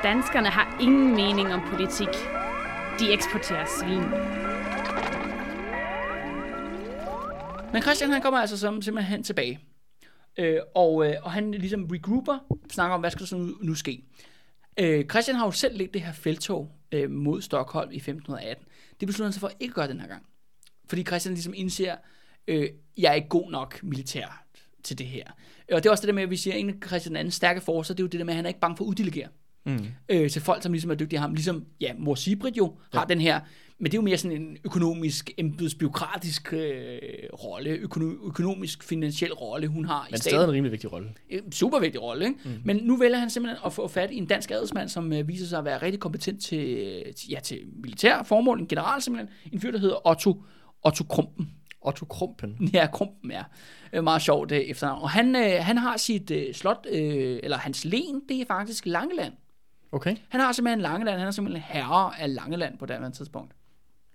Danskerne har ingen mening om politik. De eksporterer svin. Men Christian han kommer altså som, simpelthen tilbage. Øh, og, øh, og han ligesom regrouper, snakker om, hvad skal der så nu, nu ske. Øh, Christian har jo selv ledt det her feltog øh, mod Stockholm i 1518. Det beslutter han sig for ikke at gøre den her gang. Fordi Christian ligesom indser, øh, jeg er ikke god nok militær til det her. Og det er også det der med, at vi siger, at en af Christian den anden stærke forser, det er jo det der med, at han er ikke bange for at uddelegere Mm. øh, til folk, som ligesom er dygtige af ham. Ligesom, ja, mor Sibrit jo har den her, men det er jo mere sådan en økonomisk, embedsbyråkratisk øh, rolle, økono- økonomisk, finansiel rolle, hun har i Men staten. stadig en rimelig vigtig rolle. En super vigtig rolle, ikke? Mm. Men nu vælger han simpelthen at få fat i en dansk adelsmand, som øh, viser sig at være rigtig kompetent til, til, ja, til militær formål, en general simpelthen, en fyr, der hedder Otto, Otto Krumpen. Otto Krumpen. Ja, Krumpen, ja. Øh, Meget sjovt øh, efternavn. Og han, øh, han har sit øh, slot, øh, eller hans len, det er faktisk Langeland. Okay, Han har simpelthen Langeland, han er simpelthen herre af Langeland på det her tidspunkt.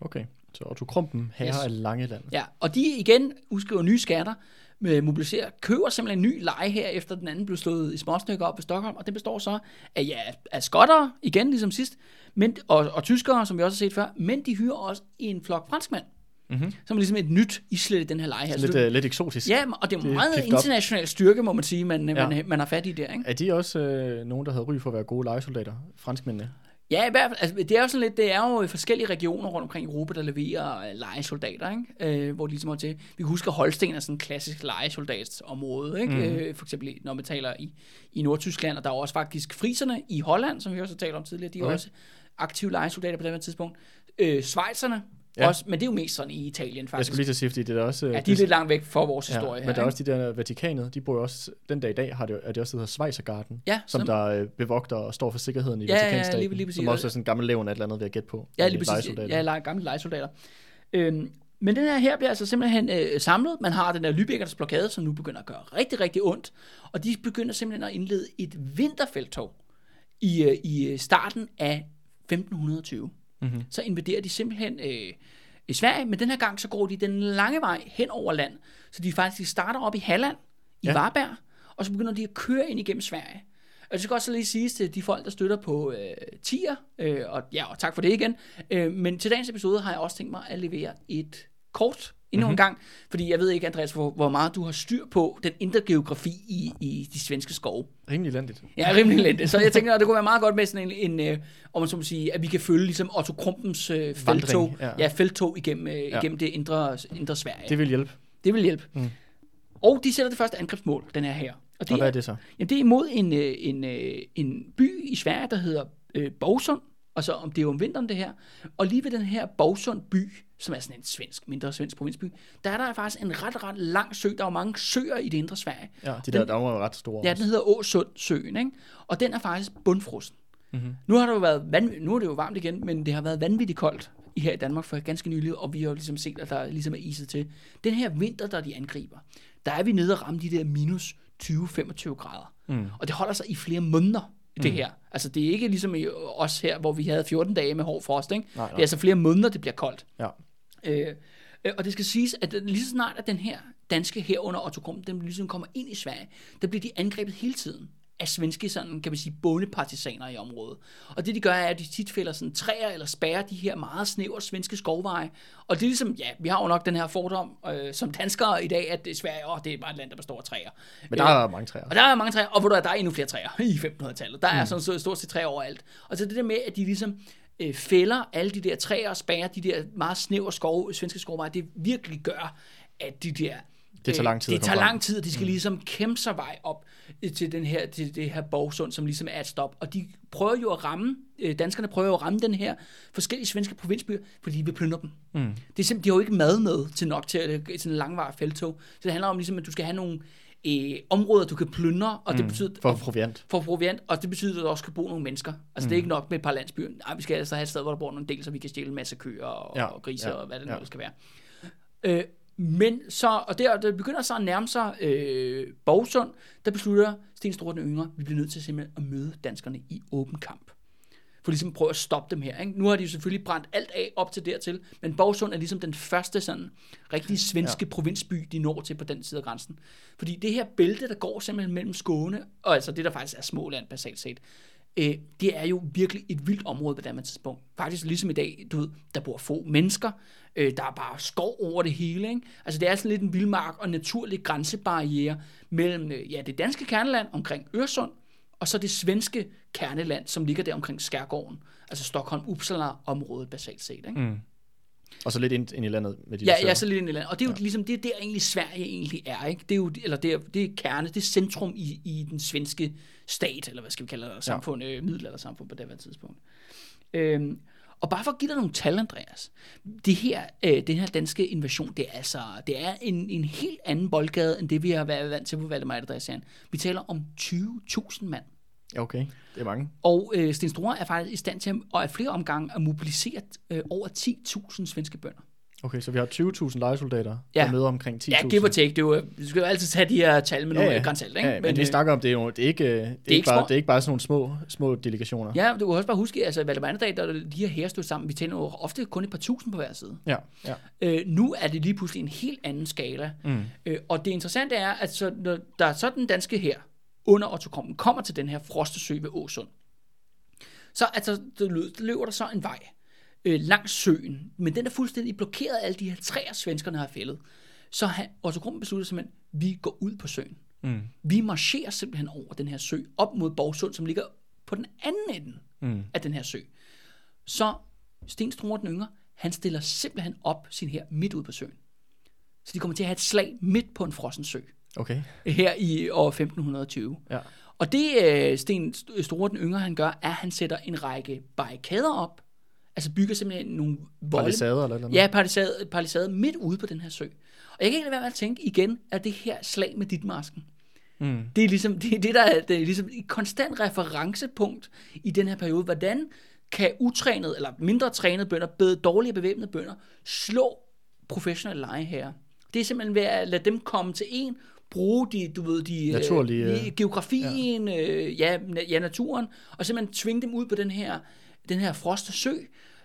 okay. Så Otto Krumpen, herre Yes. af Langeland. Ja, og de igen udskriver nye skatter, med mobiliserer, køber simpelthen en ny leje her, efter den anden blev slået i småstykker op ved Stockholm, og det består så af, ja, af skotter, igen ligesom sidst, men, og, og tyskere, som vi også har set før, men de hyrer også en flok franskmænd, mm-hmm. som er ligesom et nyt islet i den her leje her. Lidt, uh, lidt eksotisk. ja, og det er det meget pift op. international styrke, må man sige, man, Ja. man, man har fat i der, ikke? Er de også øh, nogen, der havde ry for at være gode legesoldater? Franskmændene? Ja, i hvert fald. Altså, det er jo sådan lidt, det er jo forskellige regioner rundt omkring i Europa, der leverer øh, legesoldater, ikke? Øh, hvor de ligesom er til. Vi kan huske, at Holsten er sådan en klassisk legesoldatsområde, ikke? Mm. Øh, for eksempel når man taler i, i Nordtyskland, og der er også faktisk friserne i Holland, som vi også har talt om tidligere, de er Okay. også aktive legesoldater på det her tidspunkt. Øh, Schweizerne, Ja. også, men det er jo mest sådan i Italien Jeg faktisk. skulle lige til at sige, fordi det er også... øh, Ja, de er lidt langt væk fra vores ja, historie men her, der er også de der Vatikanet, de bor jo også, den dag i dag har det, er det også, der hedder Schweizergarten, Ja, som som- der øh, bevogter og står for sikkerheden i Ja, ja, ja, Vatikanstaten, lige- lige præcis. som også er sådan en gammel levn af et eller andet, ved at gætte på. Ja, lige præcis. Ja, gamle legesoldater. Øhm, men den her her bliver altså simpelthen øh, samlet. Man har den der Lübeckernes blokade, som nu begynder at gøre rigtig, rigtig ondt. Og de begynder simpelthen at indlede et vinterfeltog i, øh, i øh, starten af 1520. Mm-hmm. Så invaderer de simpelthen øh, i Sverige, men den her gang så går de den lange vej hen over land. Så de faktisk starter op i Halland, i ja. Varberg, og så begynder de at køre ind igennem Sverige. Og det skal også lige siges til de folk, der støtter på øh, tier, øh, og ja, og tak for det igen. Øh, men til dagens episode har jeg også tænkt mig at levere et kort endnu mm-hmm. en gang, fordi jeg ved ikke, Andreas, hvor, hvor meget du har styr på den indre geografi i, i de svenske skove. Rimelig elendigt. Ja, rimelig lidt. Så jeg tænker, at det kunne være meget godt med sådan en, en øh, om man så må sige, at vi kan følge ligesom Otto Krumpens øh, feltog, ja. ja. feltog igennem, øh, Ja. igennem det indre, indre Sverige. Det vil hjælpe. det vil hjælpe. Mm. Og de sætter det første angrebsmål, den her her. Og det, Og hvad er er, det så? jamen, det er imod en, øh, en, øh, en by i Sverige, der hedder øh, Bogsund. Og så om det er om vinteren det her. Og lige ved den her Bogsund by, som er sådan en svensk, mindre svensk provinsby, der er der faktisk en ret, ret lang sø. Der er jo mange søer i det indre Sverige. Ja, de der, der var jo ret store. Ja, den hedder Åsundsøen, ikke? Og den er faktisk bundfrossen. Mhm. Nu har det jo været vanv- nu er det jo varmt igen, men det har været vanvittigt koldt i her i Danmark for ganske nylig, og vi har jo ligesom set, at der ligesom er iset til. Den her vinter, der de angriber, der er vi nede og ramme de der minus 20-25 grader. Mm. Og det holder sig i flere måneder, det her. Altså det er ikke ligesom i os her, hvor vi havde 14 dage med hård frost, ikke? Nej, Det er nej. altså flere måneder, det bliver koldt. Ja. Øh, øh, og det skal siges, at lige så snart, at den her danske her under Otto Krum, den ligesom kommer ind i Sverige, der bliver de angrebet hele tiden af svenske sådan, kan man sige, bondepartisaner i området. Og det de gør, er, at de tit fælder sådan træer eller spærrer de her meget snævre svenske skovveje. Og det er ligesom, ja, vi har jo nok den her fordom øh, som danskere i dag, at Sverige, åh, det er bare et land, der består af træer. Men der er mange træer. Og der er mange træer, og du, hvad, der er endnu flere træer i 1500-tallet. Der er sådan så stort set træer overalt. Og så det der med, at de ligesom øh, fælder alle de der træer og spærrer de der meget snævre skov, svenske skovveje, det virkelig gør, at de der... Det tager lang tid Det tager lang tid, og de skal ligesom kæmpe sig vej op øh, til, den her, til det her borgsund, som ligesom er et stop. Og de prøver jo at ramme, øh, danskerne prøver jo at ramme den her forskellige svenske provinsbyer, fordi de vil plyndre dem. Mm. Det er simpelthen, de har jo ikke mad med til nok til øh, sådan en langvarig feltog. Så det handler om ligesom, at du skal have nogle øh, områder, du kan plyndre, og det betyder, For proviant. for proviant, og det betyder, at der også skal bo nogle mennesker. Altså, mm. det er ikke nok med et par landsbyer. Nej, vi skal altså have et sted, hvor der bor nogle del, så vi kan stjæle en masse køer og, Ja, og griser ja, og hvad det nu ja. skal være. Øh, men så, og der, der begynder så at nærme sig øh, Borgsund, der beslutter Sten Store den Yngre, vi bliver nødt til simpelthen at møde danskerne i åben kamp. For ligesom at prøve at stoppe dem her. Ikke? Nu har de jo selvfølgelig brændt alt af op til dertil, men Borgsund er ligesom den første sådan rigtig svenske ja. provinsby, de når til på den side af grænsen. Fordi det her bælte, der går simpelthen mellem Skåne, og altså det, der faktisk er Småland basalt set, øh, det er jo virkelig et vildt område på det her tidspunkt. Faktisk ligesom i dag, du ved, der bor få mennesker, øh, der er bare skov over det hele. Ikke? Altså det er sådan lidt en vildmark og naturlig grænsebarriere mellem øh, ja, det danske kerneland omkring Øresund, og så det svenske kerneland, som ligger der omkring Skærgården. Altså Stockholm-Uppsala-området basalt set. Ikke? Mm. Og så lidt ind, ind i landet med de Ja, ja, så lidt ind i landet. Og det er jo ja. ligesom, det er der egentlig Sverige egentlig er, ikke? Det er jo, eller det er, det er kerne, det er centrum i, i den svenske stat, eller hvad skal vi kalde det, samfund, ja. øh, middelaldersamfund på det her tidspunkt. Øhm, og bare for at give dig nogle tal, Andreas. Det her, øh, den her danske invasion, det er altså, det er en, en helt anden boldgade, end det vi har været vant til på Valdemar Adressian. Vi taler om 20.000 mand. Okay. Det er mange. Og øh, Sten Store er faktisk i stand til at, og af flere omgange at mobilisere øh, over 10.000 svenske bønder. Okay, så vi har 20.000 lejesoldater, Ja. der møder omkring 10.000. Ja, give or take. Det er jo, du skal jo altid tage de her tal med ja, nogle ja. grænsalt, ikke? Ja, men, men vi øh, snakker om, det er jo det er ikke, det er ikke, ikke bare, små. det er ikke bare sådan nogle små, små delegationer. Ja, du kan også bare huske, altså Valdemar dag, der er de her her stod sammen, vi tæller jo ofte kun et par tusind på hver side. Ja, ja. Øh, nu er det lige pludselig en helt anden skala. Mm. Øh, og det interessante er, at så, når der er så den danske her under Otto Krummen kommer til den her frostesø ved Åsund, så altså, der løber der så en vej øh, langs søen, men den er fuldstændig blokeret af alle de her træer, svenskerne har fældet. Så han, Otto Krummen beslutter simpelthen, at vi går ud på søen. Mm. Vi marcherer simpelthen over den her sø, op mod Borgsund, som ligger på den anden ende Mm. af den her sø. Så Sten Struer den yngre, han stiller simpelthen op sin her midt ude på søen. Så de kommer til at have et slag midt på en frossen sø Okay. her i år 1520. Ja. Og det øh, Sten Store den yngre han gør, er, at han sætter en række barrikader op. Altså bygger simpelthen nogle volde. Palisader eller noget? Ja, palisade, palisade midt ude på den her sø. Og jeg kan ikke lade være med at tænke igen, at det her slag med dit masken, Mm. det er ligesom det, er det der er, det er ligesom et konstant referencepunkt i den her periode. Hvordan kan utrænede eller mindre trænede bønder, bedre dårlige bevæbnede bønder, slå professionelle lejeherrer? Det er simpelthen ved at lade dem komme til en, bruge de, du ved, de, øh, Naturlige, de, øh, geografien, ja. Øh, ja, ja, naturen, og simpelthen tvinge dem ud på den her, den her frosne sø,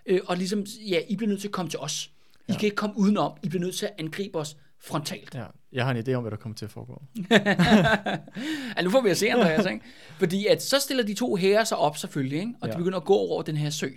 øh, og ligesom, ja, I bliver nødt til at komme til os. I ja. kan ikke komme udenom. I bliver nødt til at angribe os frontalt. Ja. Jeg har en idé om, hvad der kommer til at foregå. Ja, nu får vi at se, Andreas, ikke? Fordi at så stiller de to hære sig op selvfølgelig, ikke? og de Ja. begynder at gå over den her sø.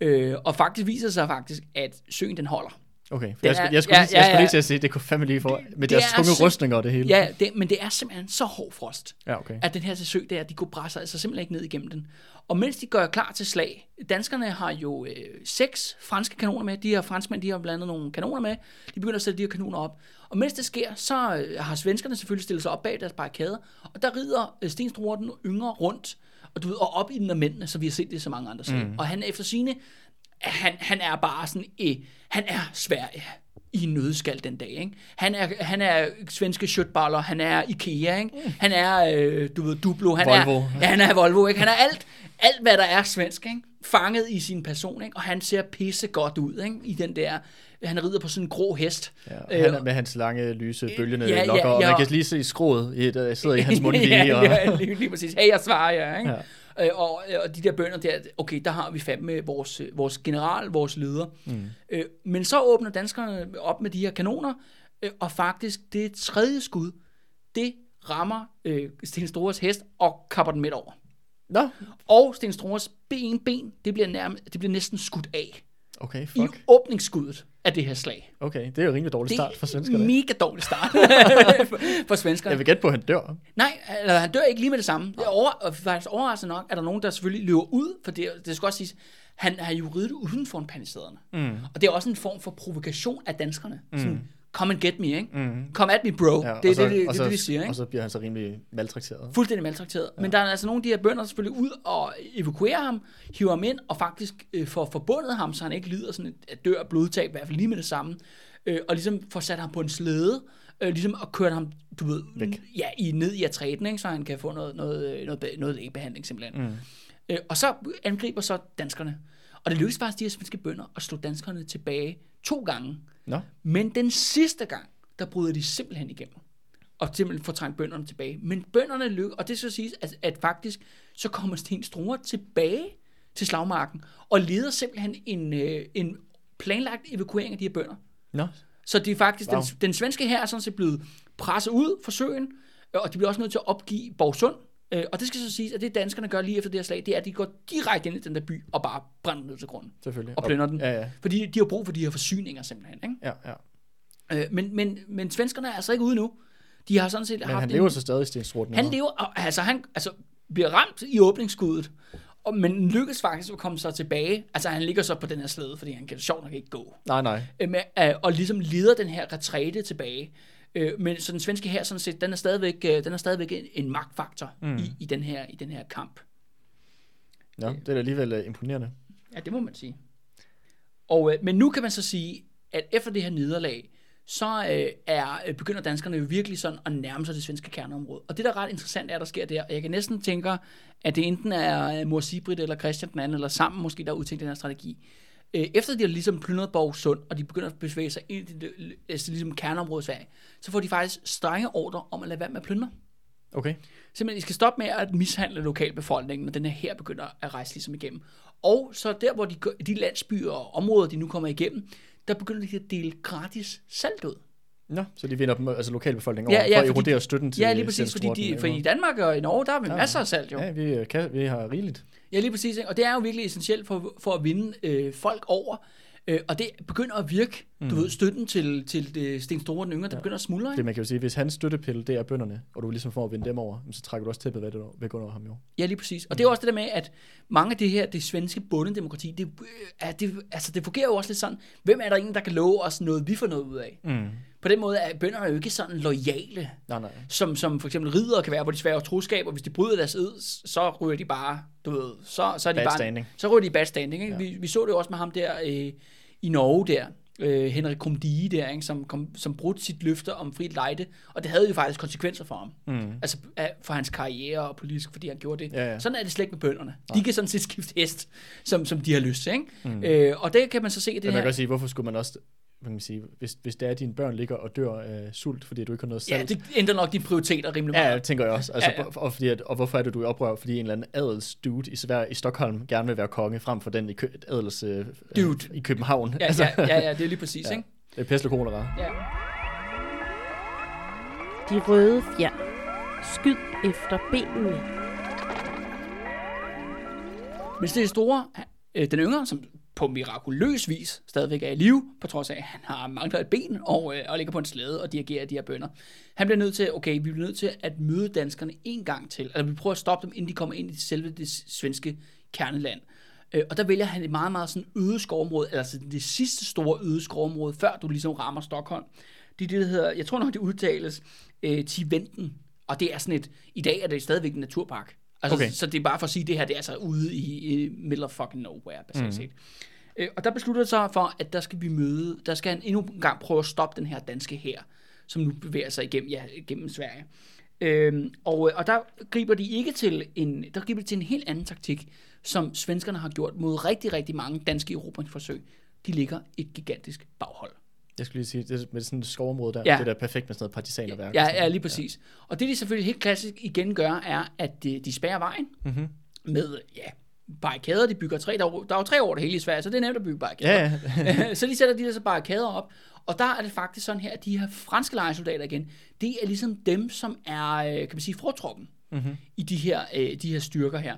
Øh, og faktisk viser sig faktisk, at søen den holder. Okay, for Den jeg, skulle, er- jeg, skulle, ja, lige, ja, jeg skulle ja. lige til at sige, det kunne fandme lige for, med det deres er tunge sim- rustninger og det hele. Ja, det, men det er simpelthen så hård frost, ja okay. at den her sø der, de kunne bræsse altså simpelthen ikke ned igennem den. Og mens de gør klar til slag, danskerne har jo øh, seks franske kanoner med, de her franskmænd, de har blandet nogle kanoner med, de begynder at sætte de her kanoner op. Og mens det sker, så øh, har svenskerne selvfølgelig stillet sig op bag deres barrikader, og der rider øh, Stenstruer den yngre rundt, og, du ved, og op i den af mændene, så vi har set det så mange andre sager. Mm. Og han efter sine, han, han er bare sådan, øh, han er Sverige i en nødskal den dag. Ikke? Han, er, han er svenske shotballer, han er Ikea, ikke? han er, øh, du ved, Duplo, han Volvo. er, ja, han er Volvo, ikke? han er alt, alt hvad der er svensk, ikke? fanget i sin person, ikke? og han ser pisse godt ud ikke? i den der, han rider på sådan en grå hest. Ja, han er med hans lange, lyse, bølgende Øh, ja, ja, lokker, og ja. man kan lige se skroet, i, der sidder i hans mundvige. ja, og, ja, lige, lige præcis. Hey, jeg svarer jer, ikke? Ja. Øh, og, og de der bønder der, okay, der har vi fandme vores, øh, vores general, vores leder. Mm. Øh, men så åbner danskerne op med de her kanoner, øh, og faktisk det tredje skud, det rammer øh, Sten Stores hest og kapper den midt over. Nå, Og Sten Stores ben, ben det, bliver nærmest, det bliver næsten skudt af okay, i fuck. åbningsskuddet af det her slag. Okay, det er jo rimelig dårlig Det start for er svenskerne. mega dårlig start for, for svenskerne. Jeg vil gætte på, at han dør. Nej, eller han dør ikke lige med det samme. Det er over, og faktisk overraskende nok, er der nogen, der selvfølgelig løber ud, for det, det skal også siges, han har jo ryddet uden for panisaderne. Mm. Og det er også en form for provokation af danskerne. Mm. Sådan, come and get me, ikke? Mm. Come at me, bro. Ja, det er så, det, det, det, så, det, de siger, ikke? Og så bliver han så rimelig maltrakteret. Fuldstændig maltrakteret. Ja. Men der er altså nogle af de her bønder, der selvfølgelig ud og evakuerer ham, hiver ham ind, og faktisk øh, får forbundet ham, så han ikke lider sådan et, dør blodtab, i hvert fald lige med det samme, øh, og ligesom får sat ham på en slæde, øh, ligesom og kørt ham, du ved, Væk. ja, i, ned i atræten, ikke, så han kan få noget, noget, noget, be- noget lægebehandling simpelthen. Mm. Øh, og så angriber så danskerne. Og det lykkedes faktisk de her svenske bønder at slå danskerne tilbage to gange. Nå, Men den sidste gang, der bryder de simpelthen igennem. Og simpelthen får trængt bønderne tilbage. Men bønderne lykkes, og det skal siges, at, at faktisk, så kommer Sten Struer tilbage til slagmarken, og leder simpelthen en, øh, en planlagt evakuering af de her bønder. nå. Så det er faktisk, wow. Den, den svenske her er sådan set blevet presset ud fra søen, øh, og de bliver også nødt til at opgive Borgsund. Øh, Og det skal så siges, at det danskerne gør lige efter det her slag, det er, at de går direkte ind i den der by og bare brænder den ned til grunden. Selvfølgelig. Og plyndrer den. Ja, ja. Fordi de har brug for de her forsyninger simpelthen. Ikke? Ja, ja. Øh, men, men, men svenskerne er altså ikke ude nu. De har sådan set Men haft han en, lever så stadig Stenstrup. han lever, altså han altså, bliver ramt i åbningsskuddet, og, men lykkes faktisk at komme sig tilbage. Altså han ligger så på den her slæde, fordi han kan sjovt nok ikke gå. Nej, nej. Øh, med, øh, og ligesom leder den her retræte tilbage. Øh, men så den svenske her sådan set, den er stadigvæk, øh, den er stadigvæk en, en magtfaktor mm. i, i, den her, i den her kamp. Nå, det er da alligevel uh, imponerende. Ja, det må man sige. Og, øh, men nu kan man så sige, at efter det her nederlag, så øh, er, øh, begynder danskerne jo virkelig sådan at nærme sig det svenske kerneområde. Og det, der er ret interessant, er, der sker der. Og jeg kan næsten tænke, at det enten er øh, Mor Sibrit eller Christian den anden, eller sammen måske, der har udtænkt den her strategi. Øh, efter de har ligesom plyndret Borgsund, og de begynder at bevæge sig ind i det, altså ligesom kerneområdet i Sverige, så får de faktisk strenge ordre om at lade være med at plyndre. Okay. Simpelthen, I skal stoppe med at mishandle lokalbefolkningen, når den her her begynder at rejse ligesom igennem. Og så der, hvor de, de landsbyer og områder, de nu kommer igennem, der begynder de at dele gratis salt ud. Nå, så de vinder dem, altså lokalbefolkningen over, Ja, ja, for at erodere støtten til Ja, lige præcis, fordi de, for i Danmark og i Norge, der har vi Ja. masser af salt jo. Ja, vi, øh, kan, vi har rigeligt. Ja, lige præcis. Ikke? Og det er jo virkelig essentielt for, for at vinde øh, folk over. Øh, og det begynder at virke. Mm. Du ved, støtten til, til det Sten Store den yngre, det begynder at smuldre. Det Ikke? man kan jo sige, hvis hans støttepille, det er bønderne, og du ligesom får at vinde dem over, så trækker du også tæppet væk under ham jo. Ja, lige præcis. Og det er også det der med, at mange af det her, det svenske bundedemokrati, det, øh, er, det, altså, det fungerer jo også lidt sådan, hvem er der ingen, der kan love os noget, vi får noget ud af? Mm. På den måde er bønderne jo ikke sådan lojale, Nej, nej. som, som for eksempel ridere kan være, hvor de sværer troskab, og hvis de bryder deres ed, så ryger de bare, du ved, så, så er de Bad bare, standing. så ryger de bad standing. Ikke? Ja. Vi, vi så det jo også med ham der øh, i Norge der, øh, Henrik Krumdige der, ikke? Som, kom, som brudte sit løfte om frit lejde, og det havde jo faktisk konsekvenser for ham. Mm. Altså for hans karriere og politisk, fordi han gjorde det. Ja, ja. Sådan er det slet ikke med bønderne. De kan sådan set skifte hest, som, som de har lyst til. Ikke? Mm. Øh, og det kan man så se i det Men man her. kan også sige, hvorfor skulle man også, hvad kan man sige, hvis, hvis det er, at dine børn ligger og dør af sult, fordi du ikke har noget Ja, salt. det ændrer nok dine prioriteter rimelig Ja, meget. ja, tænker jeg også. Altså, Ja, ja. Og, fordi at, og hvorfor er det, du er i oprør? Fordi en eller anden adelsdude i, Sverige, i Stockholm gerne vil være konge, frem for den i kø, adels, øh, Dude. i København. Ja, ja, ja, ja, det er lige præcis, Ja. ja. ikke? Det er pest og kolera. Ja. De røde fjer. Skyd efter benene. Men det store, øh, den yngre, som på mirakuløs vis stadigvæk er i live, på trods af, at han har manglet et ben og, øh, og ligger på en slæde og dirigerer de her bønder. Han bliver nødt til, okay, vi bliver nødt til at møde danskerne en gang til. Altså, vi prøver at stoppe dem, inden de kommer ind i selve det svenske kerneland. Øh, og der vælger han et meget, meget sådan øde skovområde, altså det sidste store øde skovområde, før du ligesom rammer Stockholm. Det er det, der hedder, jeg tror nok, det udtales øh, Tiventen. Og det er sådan et, i dag er det stadigvæk en naturpark. Altså, Okay. Så det er bare for at sige, at det her det er altså ude i, i middle of fucking nowhere, basalt set. Øh, og der beslutter det sig for, at der skal vi møde, der skal han endnu en gang prøve at stoppe den her danske her, som nu bevæger sig igennem, ja, igennem Sverige. Øhm, og, og der griber de ikke til en, der griber de til en helt anden taktik, som svenskerne har gjort mod rigtig, rigtig mange danske erobringsforsøg. De ligger et gigantisk baghold. Jeg skulle lige sige, det med sådan et skovområde der, Ja. det der er perfekt med sådan noget partisanerværk. Ja, ja, lige præcis. Ja. Og det de selvfølgelig helt klassisk igen gør, er, at de, de spærrer vejen Mhm. med, ja, barrikader. De bygger tre, der, er der er jo tre over det hele i Sverige, så det er nemt at bygge barrikader. Ja, ja. så de sætter de der så barrikader op, og der er det faktisk sådan her, at de her franske lejesoldater igen, det er ligesom dem, som er, øh, kan man sige, fortroppen Mhm. i de her, øh, de her styrker her.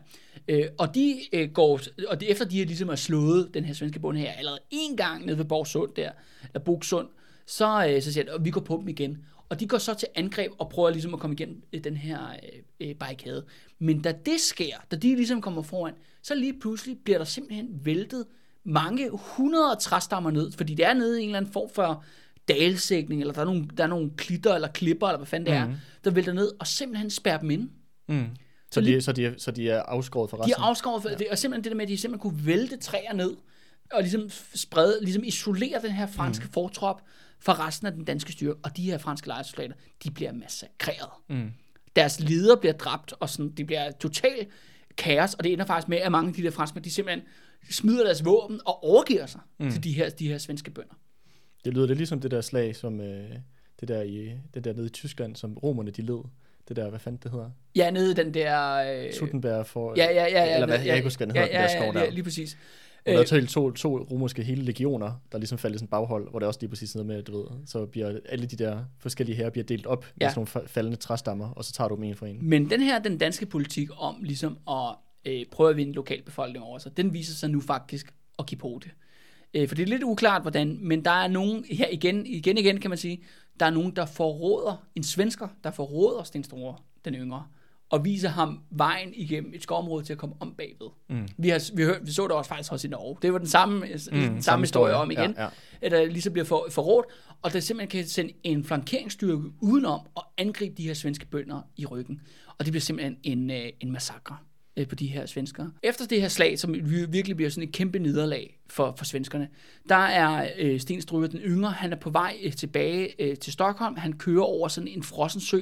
Øh, og de øh, går, og det, efter de har ligesom har slået den her svenske bund her allerede en gang nede ved Borgsund der, eller Bogsund, så, øh, så siger de, at vi går på dem igen. Og de går så til angreb og prøver ligesom at komme igennem øh, den her øh, øh, barrikade. Men da det sker, da de ligesom kommer foran, så lige pludselig bliver der simpelthen væltet mange hundrede træstammer ned, fordi det er nede i en eller anden form for dalsækning, eller der er nogle, der er nogle klitter eller klipper, eller hvad fanden det Mhm. er, der vælter ned og simpelthen spærrer dem inde. Mm. Så, de, så, de, er- så de er afskåret fra De resten? er afskåret, for, det, og simpelthen det der med, at de simpelthen kunne vælte træer ned, og ligesom sprede, ligesom isolere den her franske mm. fortrop fra resten af den danske styrke, og de her franske lejesoldater, de bliver massakreret. Mm. Deres leder bliver dræbt, og sådan, det bliver totalt kaos, og det ender faktisk med, at mange af de der franskmænd, de simpelthen smider deres våben og overgiver sig mm. til de her, de her svenske bønder. Det lyder lidt ligesom det der slag, som øh, det der, i, det der nede i Tyskland, som romerne de led. Det der, hvad fanden det hedder? Ja, nede i den der... Øh, Sutenberg for... ja, ja, ja, ja. Eller hvad, ja, jeg ikke huske, hvad den ja, hedder, ja, den der skov ja, der. ja, lige præcis. Og der er to, to, to romerske hele legioner, der ligesom faldt i sådan et baghold, hvor det også lige præcis noget med, du ved, så bliver alle de der forskellige her bliver delt op ja. Ja. med sådan nogle fa- faldende træstammer, og så tager du dem en for en. Men den her, den danske politik om ligesom at øh, prøve at vinde lokalbefolkningen over sig, den viser sig nu faktisk at give på det. Øh, for det er lidt uklart, hvordan, men der er nogen, her igen, igen, igen kan man sige, der er nogen, der forråder, en svensker, der forråder Sten Store, den yngre, og viser ham vejen igennem et skovområde til at komme om bagved. Mm. Vi, har, vi, hør, vi så det også faktisk også i Norge. Det var den samme, mm, den samme, historie om igen. Ja, ja. At der ligesom bliver for, forrådt, og der simpelthen kan sende en flankeringsstyrke udenom og angribe de her svenske bønder i ryggen. Og det bliver simpelthen en, øh, en massakre øh, Øh, på de her svenskere. Efter det her slag, som virkelig bliver sådan et kæmpe nederlag for, for svenskerne, der er øh, Sten Struve den yngre, han er på vej øh, tilbage øh, til Stockholm. Han kører over sådan en frossen sø,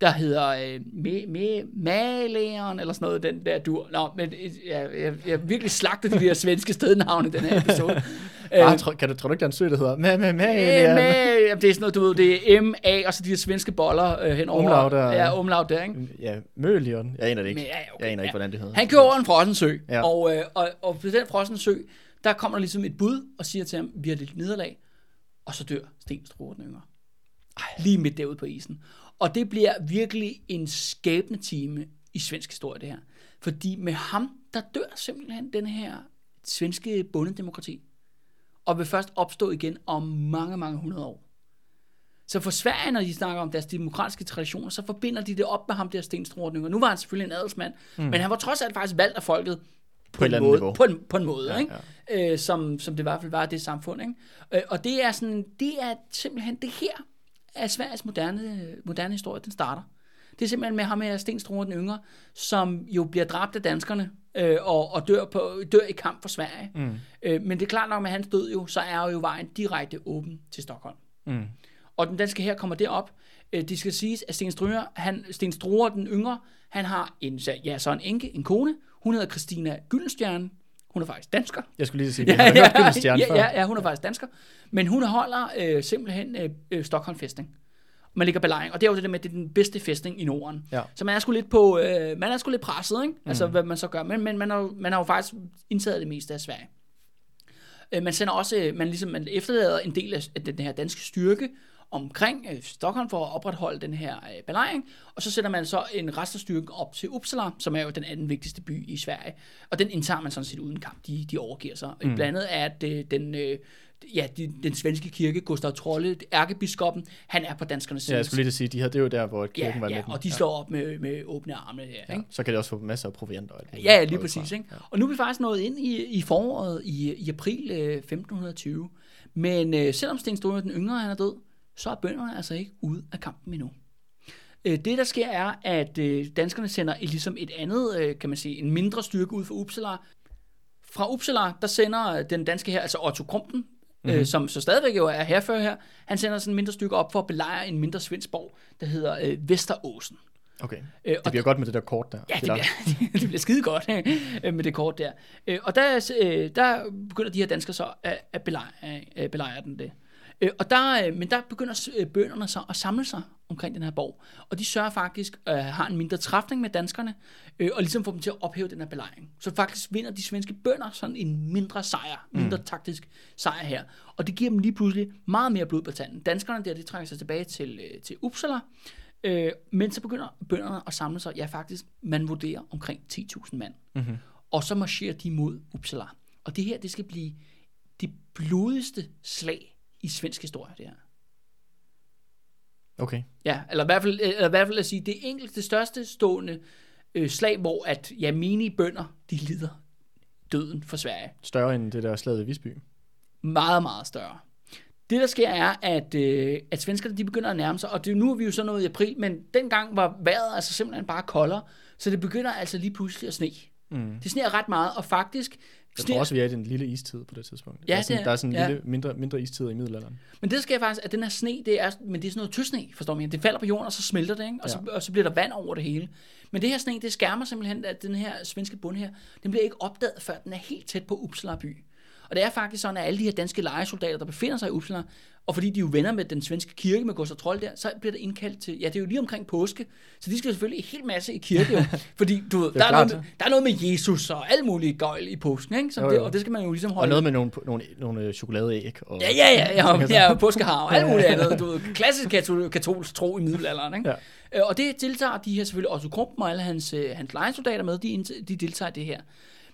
der hedder øh, me, me, Maleren, eller sådan noget, den der dur. Nå, men øh, jeg, jeg, jeg virkelig slagtet de der svenske stednavne i den her episode. Ah, tror, kan du, tror du ikke, der er en sø, der hedder Ma, ma, ma, det er sådan noget, du ved, det er M-A, og så de her svenske boller øh, henover. Umlaut der. Ja, umlaut der, ikke? Ja, Mølion. Jeg aner det ikke. Men, ja, okay, jeg aner ikke, ja. hvordan det hedder. Han kører over en frossen sø, Ja. og, øh, og, og på den frossen sø, der kommer der ligesom et bud og siger til ham, vi har lidt nederlag, og så dør Sten Struer den yngre. Lige midt derude på isen. Og det bliver virkelig en skæbne time i svensk historie, det her. Fordi med ham, der dør simpelthen den her svenske bondedemokrati. Og vil først opstå igen om mange, mange hundrede år. Så for Sverige, når de snakker om deres demokratiske traditioner, så forbinder de det op med ham der Sten Strohning. Og nu var han selvfølgelig en adelsmand, mm. men han var trods alt faktisk valgt af folket på, et en, andet måde, niveau. på, en, på en måde, Ja, ikke? Øh, som, som det i hvert fald var det samfund. Ikke? Øh, og det er, sådan, det er simpelthen det her, at Sveriges moderne, moderne historie, den starter. Det er simpelthen med ham her, Sten Strohe den yngre, som jo bliver dræbt af danskerne øh, og, og dør, på, dør i kamp for Sverige. Mm. Øh, men det er klart nok, med hans død jo, så er jo vejen direkte åben til Stockholm. Mm. Og den danske her kommer derop. Øh, det skal siges, at Sten Struer, han, Sten Struer den yngre, han har en, ja, så en enke, en kone. Hun hedder Christina Gyldenstjerne. Hun er faktisk dansker. Jeg skulle lige sige, hørt Gyldenstjerne ja, før. ja, ja, hun er faktisk dansker. Men hun holder øh, simpelthen øh, øh, Stockholm fæstning. Man ligger belejring, og det er jo det der med, at det er den bedste fæstning i Norden. Ja. Så man er sgu lidt på, øh, man er sgu lidt presset, ikke? Altså, hvad man så gør. Men, men man, har, jo- man har jo faktisk indtaget det meste af Sverige. Øh, man sender også, øh, man ligesom man efterlader en del af den her danske styrke omkring øh, Stockholm for at opretholde den her øh, belejring, og så sender man så en rest af styrken op til Uppsala, som er jo den anden vigtigste by i Sverige, og den indtager man sådan set uden kamp, de, de overgiver sig. Mm. Blandt andet er den, øh, ja, de, den svenske kirke, Gustav Trolle, ærkebiskoppen, han er på danskernes side. Ja, jeg skulle lige at sige, de havde det jo der, hvor kirken ja, var ja, og de slår op med, med åbne arme her, ja. ikke? Så kan de også få masser af proviant Ja, ja, lige præcis. Ikke? Og nu er vi faktisk nået ind i, i foråret i, i april øh, 1520. Men øh, selvom Sten Sture den yngre han er død, så er bønderne altså ikke ude af kampen endnu. Øh, det, der sker, er, at øh, danskerne sender et, ligesom et andet, øh, kan man sige, en mindre styrke ud fra Uppsala. Fra Uppsala, der sender den danske her, altså Otto Krumpen, mm-hmm. som så stadigvæk jo er herfører her, han sender sådan en mindre styrke op for at belejre en mindre svensk borg, der hedder øh, Vesteråsen. Okay, det bliver godt med det der kort der. Ja, det er- bliver, det bliver skide godt med det kort der. Og der, der begynder de her danskere så at, at belejre, at belejre den det. Øh, Og der, øh, men der begynder øh, bønderne så at samle sig omkring den her borg. Og de sørger faktisk, at har en mindre træfning med danskerne, øh, og ligesom får dem til at ophæve den her belejring. Så faktisk vinder de svenske bønder sådan en mindre sejr, mindre mm. taktisk sejr her. Og det giver dem lige pludselig meget mere blod på tanden. Danskerne der, de trækker sig tilbage til, øh, til Uppsala, Øh, men så begynder bønderne at samle sig, ja faktisk, man vurderer omkring 10.000 mand. Mm-hmm. Og så marcherer de mod Uppsala. Og det her, det skal blive det blodigste slag i svensk historie, det her. Okay, Ja, eller i hvert fald, eller i hvert fald at sige, det enkelte, det største stående øh, slag, hvor at ja, bønder, de lider døden for Sverige. større end det der slaget i Visby. meget, meget større. Det, der sker, er, at, øh, at svenskerne de begynder at nærme sig, og det, nu er vi jo så nået i april, men dengang var vejret altså simpelthen bare koldere, så det begynder altså lige pludselig at sne. Mm. Det sneer ret meget, og faktisk... Jeg tror også, vi er i den lille istid på det tidspunkt. Ja, der er sådan, det er- der er sådan en ja. lille, mindre, mindre istid i middelalderen. Men det, sker faktisk, at den her sne, det er, men det er sådan noget tøsne, forstår man. Det falder på jorden, og så smelter det, ikke? Og, så, og så bliver der vand over det hele. Men det her sne, det skærmer simpelthen, at den her svenske bund her, den bliver ikke opdaget, før den er helt tæt på Uppsala by. Og det er faktisk sådan, at alle de her danske lejesoldater, der befinder sig i Uppsala, og fordi de jo venner med den svenske kirke med Gustav Trold der, så bliver der indkaldt til, ja, det er jo lige omkring påske, så de skal selvfølgelig en hel masse i kirke, jo, fordi du ved, der, er noget med, der er noget med Jesus og alt muligt gøjl i påsken, ikke? Så Jo, det, jo. og det skal man jo ligesom Og holde. noget med nogle, nogle, nogle øh, chokoladeæg. Og, Ja, ja, ja, ja, og, ja, og påskehar og alt muligt andet. Du ved, klassisk katol- katolsk tro i middelalderen, ikke? Ja. Øh, Og det deltager de her selvfølgelig også Krumpen og alle hans, øh, hans lejesoldater med, de, de deltager i det her.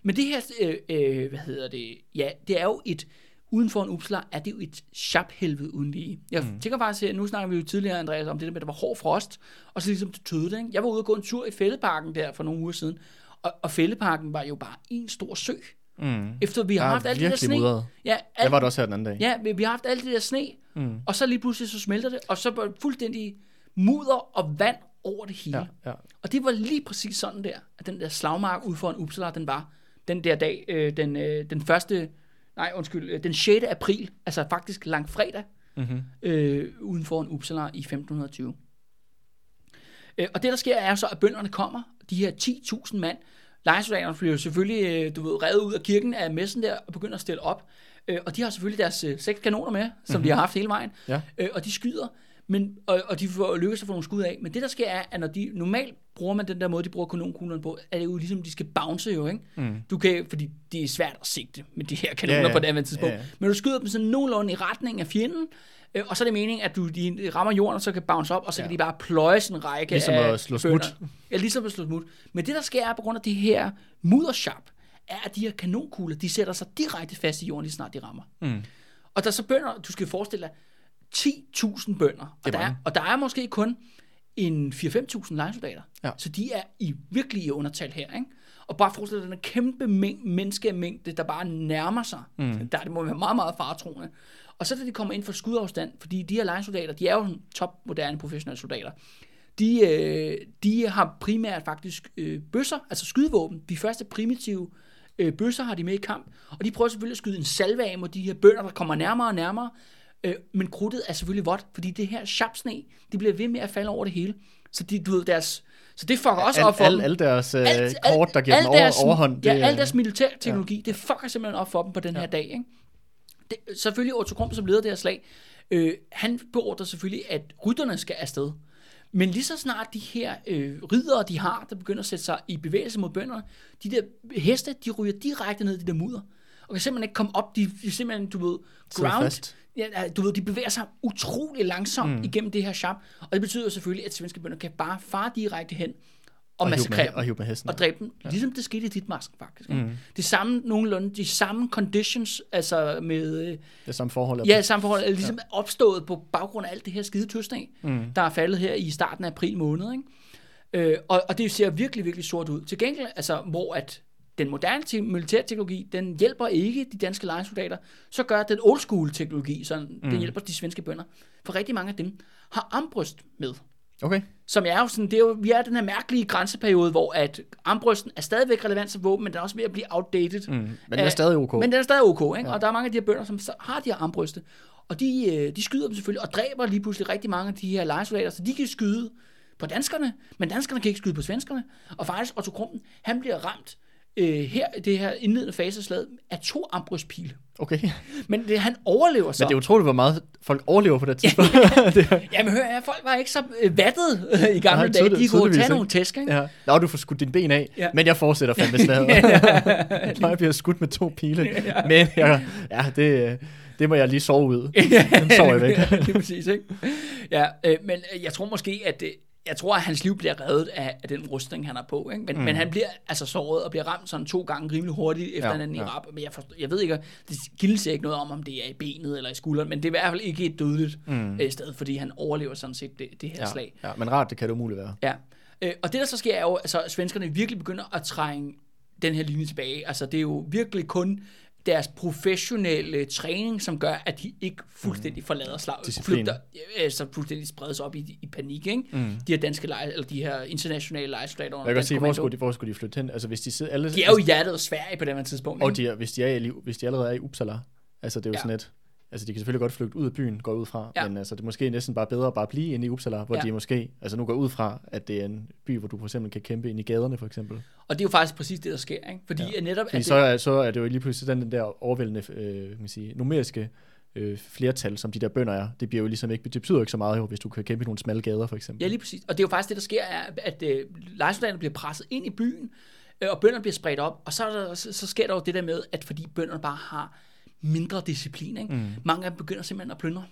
Men det her, øh, øh, hvad hedder det, ja, det er jo et, uden for en Uppsala, er det jo et sharphelvede uden lige. Jeg mm. tænker faktisk, at nu snakker vi jo tidligere, Andreas, om det der med, at der var hård frost, og så ligesom det tøede det, ikke? Jeg var ude og gå en tur i Fældeparken der for nogle uger siden, og, og Fældeparken var jo bare en stor sø. Mm. Efter vi har er haft alt det der sne. mudret. Ja, Jeg alt, var der også her den anden dag. Ja, vi, har haft alt det der sne, mm. og så lige pludselig så smelter det, og så var det fuldstændig mudder og vand over det hele. Ja, Ja. ja. Og det var lige præcis sådan der, at den der slagmark ude for en Uppsala, den var den der dag, øh, den, øh, den første, nej undskyld, øh, den 6. april, altså faktisk langfredag, Mm-hmm. øh, uden for en Uppsala i 1520. Øh, og det, der sker, er så, at bønderne kommer, de her 10.000 mand, lejesoldaterne bliver jo selvfølgelig, øh, du ved, revet ud af kirken af messen der, og begynder at stille op. Øh, og de har selvfølgelig deres øh, seks kanoner med, som mm-hmm. de har haft hele vejen. Ja. Øh, og de skyder, men, og, og de får lykkes at få nogle skud af. Men det, der sker, er, at når de normalt bruger man den der måde, de bruger kanonkuglerne på, er det jo ligesom, de skal bounce jo, ikke? Mm. Du kan, fordi det er svært at sigte med de her kanoner Ja, på det andet tidspunkt. Ja, ja. Men du skyder dem sådan nogenlunde i retning af fjenden, øh, og så er det meningen, at du de rammer jorden, og så kan bounce op, og så ja. kan de bare pløje sådan en række Ligesom af at slå bønder. smut. Ja, ligesom at slå smut. Men det, der sker, er på grund af det her muddershop, er, at de her kanonkugler, de sætter sig direkte fast i jorden, lige snart de rammer. Mm. Og der er så bønder, du skal forestille dig, 10.000 bønder. Og er der, er, og der er måske kun en 4-5.000 lejesoldater. Ja. Så de er i virkelig i undertal her. Ikke? Og bare forestil dig den kæmpe mæng, menneskemængde, der bare nærmer sig. Mm. Der det må være meget, meget faretroende. Og så da de kommer ind for skudafstand, fordi de her lejesoldater, de er jo sådan top moderne professionelle soldater, de, øh, de har primært faktisk øh, bøsser, altså skydevåben. De første primitive øh, bøsser har de med i kamp, og de prøver selvfølgelig at skyde en salve af mod de her bønder, der kommer nærmere og nærmere. Øh, men krudtet er selvfølgelig vådt, fordi det her sharpsne, de bliver ved med at falde over det hele. Så de, du ved, deres, så det fucker også op for al, dem. al, al deres øh, Alt- kort, der giver alt dem over, deres- overhånd. Ja, det, al deres militærteknologi, ja. det fucker simpelthen op for dem på den ja. her dag. Ikke? Det, selvfølgelig Otto Krum, som leder det her slag, øh, han beordrer selvfølgelig, at rytterne skal afsted. Men lige så snart de her øh, ridere, de har, der begynder at sætte sig i bevægelse mod bønderne, de der heste, de ryger direkte ned i de der mudder. Og kan simpelthen ikke komme op, de, de simpelthen, du ved, ground. Ja, du ved, de bevæger sig utrolig langsomt mm. igennem det her sharp, og det betyder selvfølgelig, at svenske bønder kan bare fare direkte hen og, og massakrere og hive med hesten. og dræbe dem, ja. ligesom det skete i dit masken faktisk. Mm. Det samme nogenlunde, de samme conditions, altså med, øh, Det samme forhold. ja, samme forhold, er ligesom ja. opstået på baggrund af alt det her skide tøsning, mm. der er faldet her i starten af april måned, ikke? Øh, og, og det ser virkelig, virkelig sort ud. Til gengæld, altså, hvor at den moderne te- militærteknologi, den hjælper ikke de danske lejesoldater, så gør den old school teknologi, sådan, mm. den hjælper de svenske bønder. For rigtig mange af dem har armbryst med. Okay. Som er jo sådan, det er jo, vi er den her mærkelige grænseperiode, hvor at armbrysten er stadigvæk relevant som våben, men den er også ved at blive outdated. Mm. Men den er stadig ok. Men den er stadig ok, ikke? Ja. Og der er mange af de her bønder, som så har de her armbryste. Og de, øh, de skyder dem selvfølgelig, og dræber lige pludselig rigtig mange af de her lejesoldater, så de kan skyde på danskerne, men danskerne kan ikke skyde på svenskerne. Og faktisk, Otto Krumpen, han bliver ramt øh, her, det her indledende fase af to armbrystpile. Okay. Men det, han overlever så. Men det er utroligt, hvor meget folk overlever på det tidspunkt. det er, Jamen hør jeg, folk var ikke så øh, vattet øh, i gamle Nej, dage. De kunne tage ikke. nogle tæsk, ikke? ja. Nå, du får skudt din ben af, Ja. ja. men jeg fortsætter fandme slaget. jeg bliver skudt med to pile. Men jeg, ja, det, det må jeg lige sove ud. Den sover jeg væk. ja, lige præcis, ikke? Ja, øh, men øh, jeg tror måske, at det, jeg tror, at hans liv bliver reddet af, af den rustning, han har på. Ikke? Men, mm. men han bliver altså såret og bliver ramt sådan to gange rimelig hurtigt efter Ja, ja, hinanden i ja. rap. Men jeg, forstår, jeg ved ikke, det gilder sig ikke noget om, om det er i benet eller i skulderen, men det er i hvert fald ikke et dødeligt mm. øh, sted, fordi han overlever sådan set det, det her Ja, slag. ja, men rart, det kan det umuligt være. Ja. Øh, og det, der så sker, er jo, altså, at svenskerne virkelig begynder at trænge den her linje tilbage. Altså, det er jo virkelig kun deres professionelle træning, som gør, at de ikke fuldstændig forlader slaget. Mm. Disciplin. Flygter, øh, så fuldstændig spredes op i, i panik, ikke? Mm. De her danske leje, eller de her internationale lejesoldater Jeg kan godt sige, hvor skulle, de, hvor skulle de flytte hen? Altså, hvis de sidder alle... De er jo hjertet af Sverige på det her tidspunkt. Og ikke? de er, hvis, de er, i, hvis de allerede er i Uppsala, altså det er jo ja. sådan et, altså de kan selvfølgelig godt flygte ud af byen, går ud fra, Ja. men altså det er måske næsten bare bedre at bare blive inde i Uppsala, hvor Ja. de måske, altså nu går ud fra, at det er en by, hvor du for eksempel kan kæmpe ind i gaderne for eksempel. Og det er jo faktisk præcis det, der sker, ikke? Fordi ja. Netop... Fordi at så er, så er det jo lige pludselig den, den der overvældende, øh, kan man sige, numeriske øh, flertal, som de der bønder er. Det bliver jo ligesom ikke, det betyder ikke så meget jo, hvis du kan kæmpe i nogle smalle gader for eksempel. Ja, lige præcis. Og det er jo faktisk det, der sker, er, at øh, lejesoldaterne bliver presset ind i byen, øh, og bønderne bliver spredt op, og så, er der, så, så sker der jo det der med, at fordi bønderne bare har mindre disciplin, ikke? Mm. mange af dem begynder simpelthen at plyndre.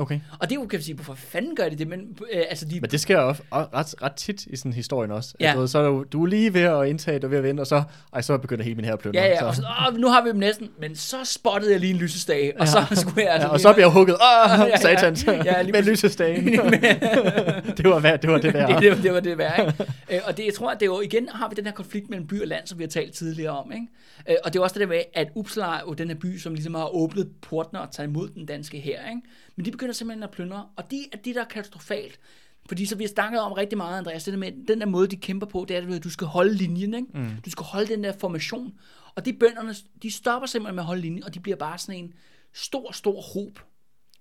Okay. Og det er jo, kan vi sige, hvorfor fanden gør de det? Men, øh, altså, de, Men det sker jo ret, ret tit i sådan historien også. Ja. du, ved, så er du, du er lige ved at indtage, du er ved at vente, og så, ej, så begynder hele min her at plønne. ja, ja, og så, åh, nu har vi dem næsten, men så spottede jeg lige en lysestage, og så skulle jeg altså... Ja, og så bliver jeg hugget. Åh, Ja, ja. satans. Ja, lige Med lysestagen. det var værd, det var det værd. det, det, var- det var det værd, ikke? Øh, og det, jeg tror, at det er jo, igen har vi den her konflikt mellem by og land, som vi har talt tidligere om, ikke? Øh, og det er også det der med, at Uppsala er jo den her by, som ligesom har åbnet portene og taget imod den danske her, ikke? Men de begynder simpelthen at plyndre, og det er det, der er katastrofalt. Fordi så vi har snakket om rigtig meget, Andreas, det der med, den der måde, de kæmper på, det er, at du skal holde linjen, ikke? Mm. Du skal holde den der formation. Og de bønderne, de stopper simpelthen med at holde linjen, og de bliver bare sådan en stor, stor hob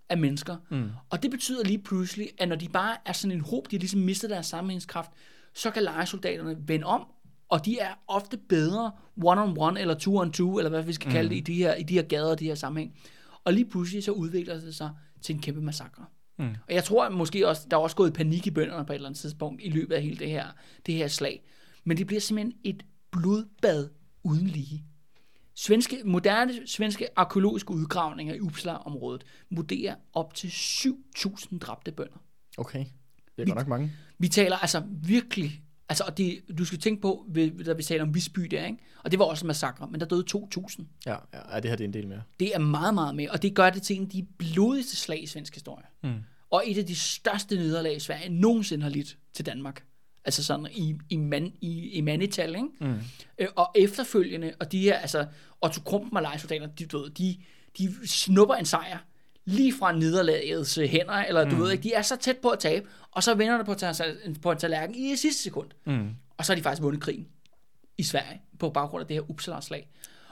af mennesker. Mm. Og det betyder lige pludselig, at når de bare er sådan en hob, de har ligesom mistet deres sammenhængskraft, så kan lejesoldaterne vende om, og de er ofte bedre one-on-one eller two-on-two, eller hvad vi skal kalde det, i de, her, i de her gader og de her sammenhæng. Og lige pludselig så udvikler det sig til en kæmpe massakre. Mm. Og jeg tror at måske også, der er også gået panik i bønderne på et eller andet tidspunkt i løbet af hele det her, det her slag. Men det bliver simpelthen et blodbad uden lige. Svenske, moderne svenske arkeologiske udgravninger i Uppsala-området vurderer op til 7.000 dræbte bønder. Okay. Det er godt nok mange. Vi taler altså virkelig Altså, og det, du skal tænke på, ved- da vi taler om Visby der, ikke? Og det var også en massakre, men der døde 2.000. Ja, ja, det her det er en del mere. Det er meget, meget mere, og det gør det til en af de blodigste slag i svensk historie. Mm. Og et af de største nederlag, Sverige nogensinde har lidt til Danmark. Altså sådan i, i, man, i, i mandetal, ikke? Mm. Øh, og efterfølgende, og de her, altså, Otto Krumpen og lejesoldater, de, ved, de, de snupper en sejr lige fra nederlagets øh, hænder, eller du mm. ved ikke, de er så tæt på at tabe, og så vender det på, tal- på en tallerken i sidste sekund. Mm. Og så har de faktisk vundet krigen i Sverige, på baggrund af det her Uppsala-slag.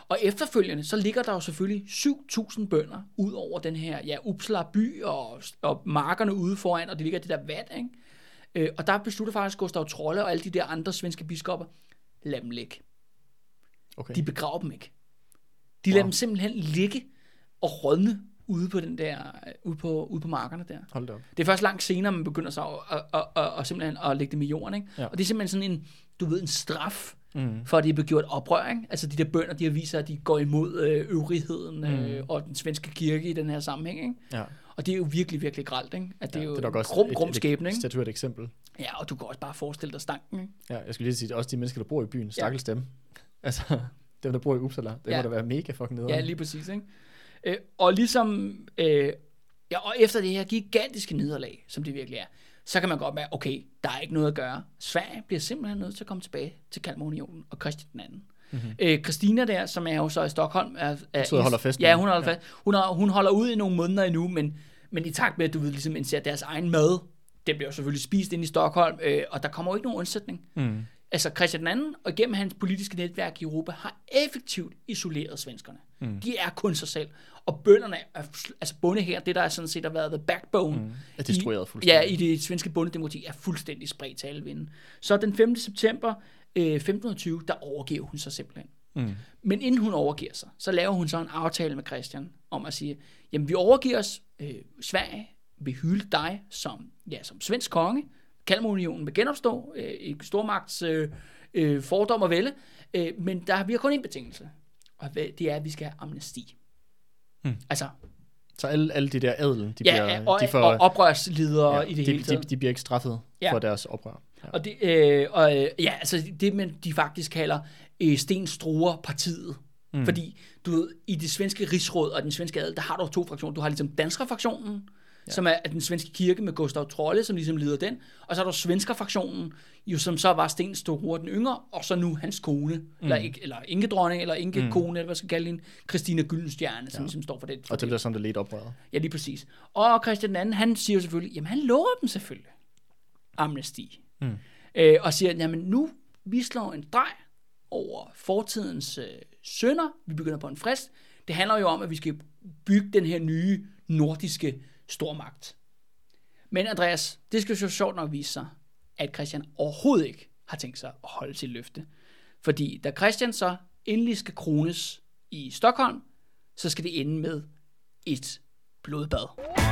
Og efterfølgende, så ligger der jo selvfølgelig 7.000 bønder ud over den her, ja, Uppsala by og, og markerne ude foran, og det ligger det der vat, ikke? Øh, og der beslutter faktisk Gustav Trolle og alle de der andre svenske biskopper, lad dem ligge. Okay. De begraver dem ikke. De lader Wow. dem simpelthen ligge og rådne ude på den der, øh, ude på, ude på markerne der. Hold op. Det er først langt senere, man begynder så at, at, at, at, at simpelthen at lægge dem i jorden, ikke? Ja. Og det er simpelthen sådan en, du ved, en straf, Mm. for at de er blevet gjort oprør, ikke? Altså de der bønder, de har vist sig, at de går imod øh, øvrigheden øh, Mm. og den svenske kirke i den her sammenhæng, ikke? Ja. Og det er jo virkelig, virkelig gralt, ikke? At det ja, er jo det er nok også grum, et- grum et, skæbne, et, ikke? statueret eksempel. Ja, og du kan også bare forestille dig stanken, ikke? Ja, jeg skulle lige sige, også de mennesker, der bor i byen, stakkels dem. Altså, dem, der bor i Uppsala, det Ja. må da være mega fucking nederen. Ja, lige præcis, ikke? Øh, og ligesom, øh, ja, og efter det her gigantiske nederlag, som det virkelig er, så kan man godt være, okay, der er ikke noget at gøre. Sverige bliver simpelthen nødt til at komme tilbage til Kalmarunionen og Christian den anden. Mm-hmm. Øh, Christina der, som er jo så i Stockholm, er, er og holder fest Ja, hun holder Ja. fast. Hun, har, hun holder ud i nogle måneder endnu, men, men i takt med, at du ved, ligesom indser deres egen mad, det bliver jo selvfølgelig spist ind i Stockholm, øh, og der kommer jo ikke nogen undsætning. Mm. Altså Christian II og gennem hans politiske netværk i Europa har effektivt isoleret svenskerne. Mm. De er kun sig selv. Og bønderne, er, altså bonde her, det der er sådan set har været the backbone. Mm. Er destrueret fuldstændig. Ja, i det svenske bondedemokrati er fuldstændig spredt til alle vinde. Så den 5. september øh, 1520, der overgiver hun sig simpelthen. Mm. Men inden hun overgiver sig, så laver hun så en aftale med Christian om at sige, jamen vi overgiver os, øh, Sverige vil hylde dig som, ja, som svensk konge, Kalmarunionen vil genopstå øh, i stormagts øh, øh, fordom og vælde, øh, men der, vi har kun en betingelse, og det er, at vi skal have amnesti. Hmm. Altså, Så alle, alle de der adelen, de ja, bliver, og, de får, og oprørsledere ja, i det de, hele taget. de, de bliver ikke straffet Ja. for deres oprør. Ja. Og det, øh, og, øh, ja, altså det, man, de faktisk kalder øh, Sten Struer partiet. Mm. Fordi, du ved, i det svenske rigsråd og den svenske adel, der har du to fraktioner. Du har ligesom danskerfraktionen, ja. som er er den svenske kirke med Gustav Trolle, som ligesom leder den. Og så har du svenskerfraktionen, jo, som så var Sten Struer den yngre, og så nu hans kone, mm. eller, ikke- eller ingedronning, eller ingekone, mm. eller hvad skal kalde hende, Christina Gyldenstjerne, som ja. ligesom står for det. For Og det bliver som det ledte oprøret. Ja, lige præcis. Og Christian II, han siger jo selvfølgelig, jamen han lover dem selvfølgelig amnesti. Mm. Øh, og siger, jamen nu, vi slår en drej over fortidens øh, sønder, vi begynder på en frist. Det handler jo om, at vi skal bygge den her nye nordiske stormagt. Men Andreas, det skal jo sjovt nok vise sig, at Christian overhovedet ikke har tænkt sig at holde sit løfte. Fordi da Christian så endelig skal krones i Stockholm, så skal det ende med et blodbad.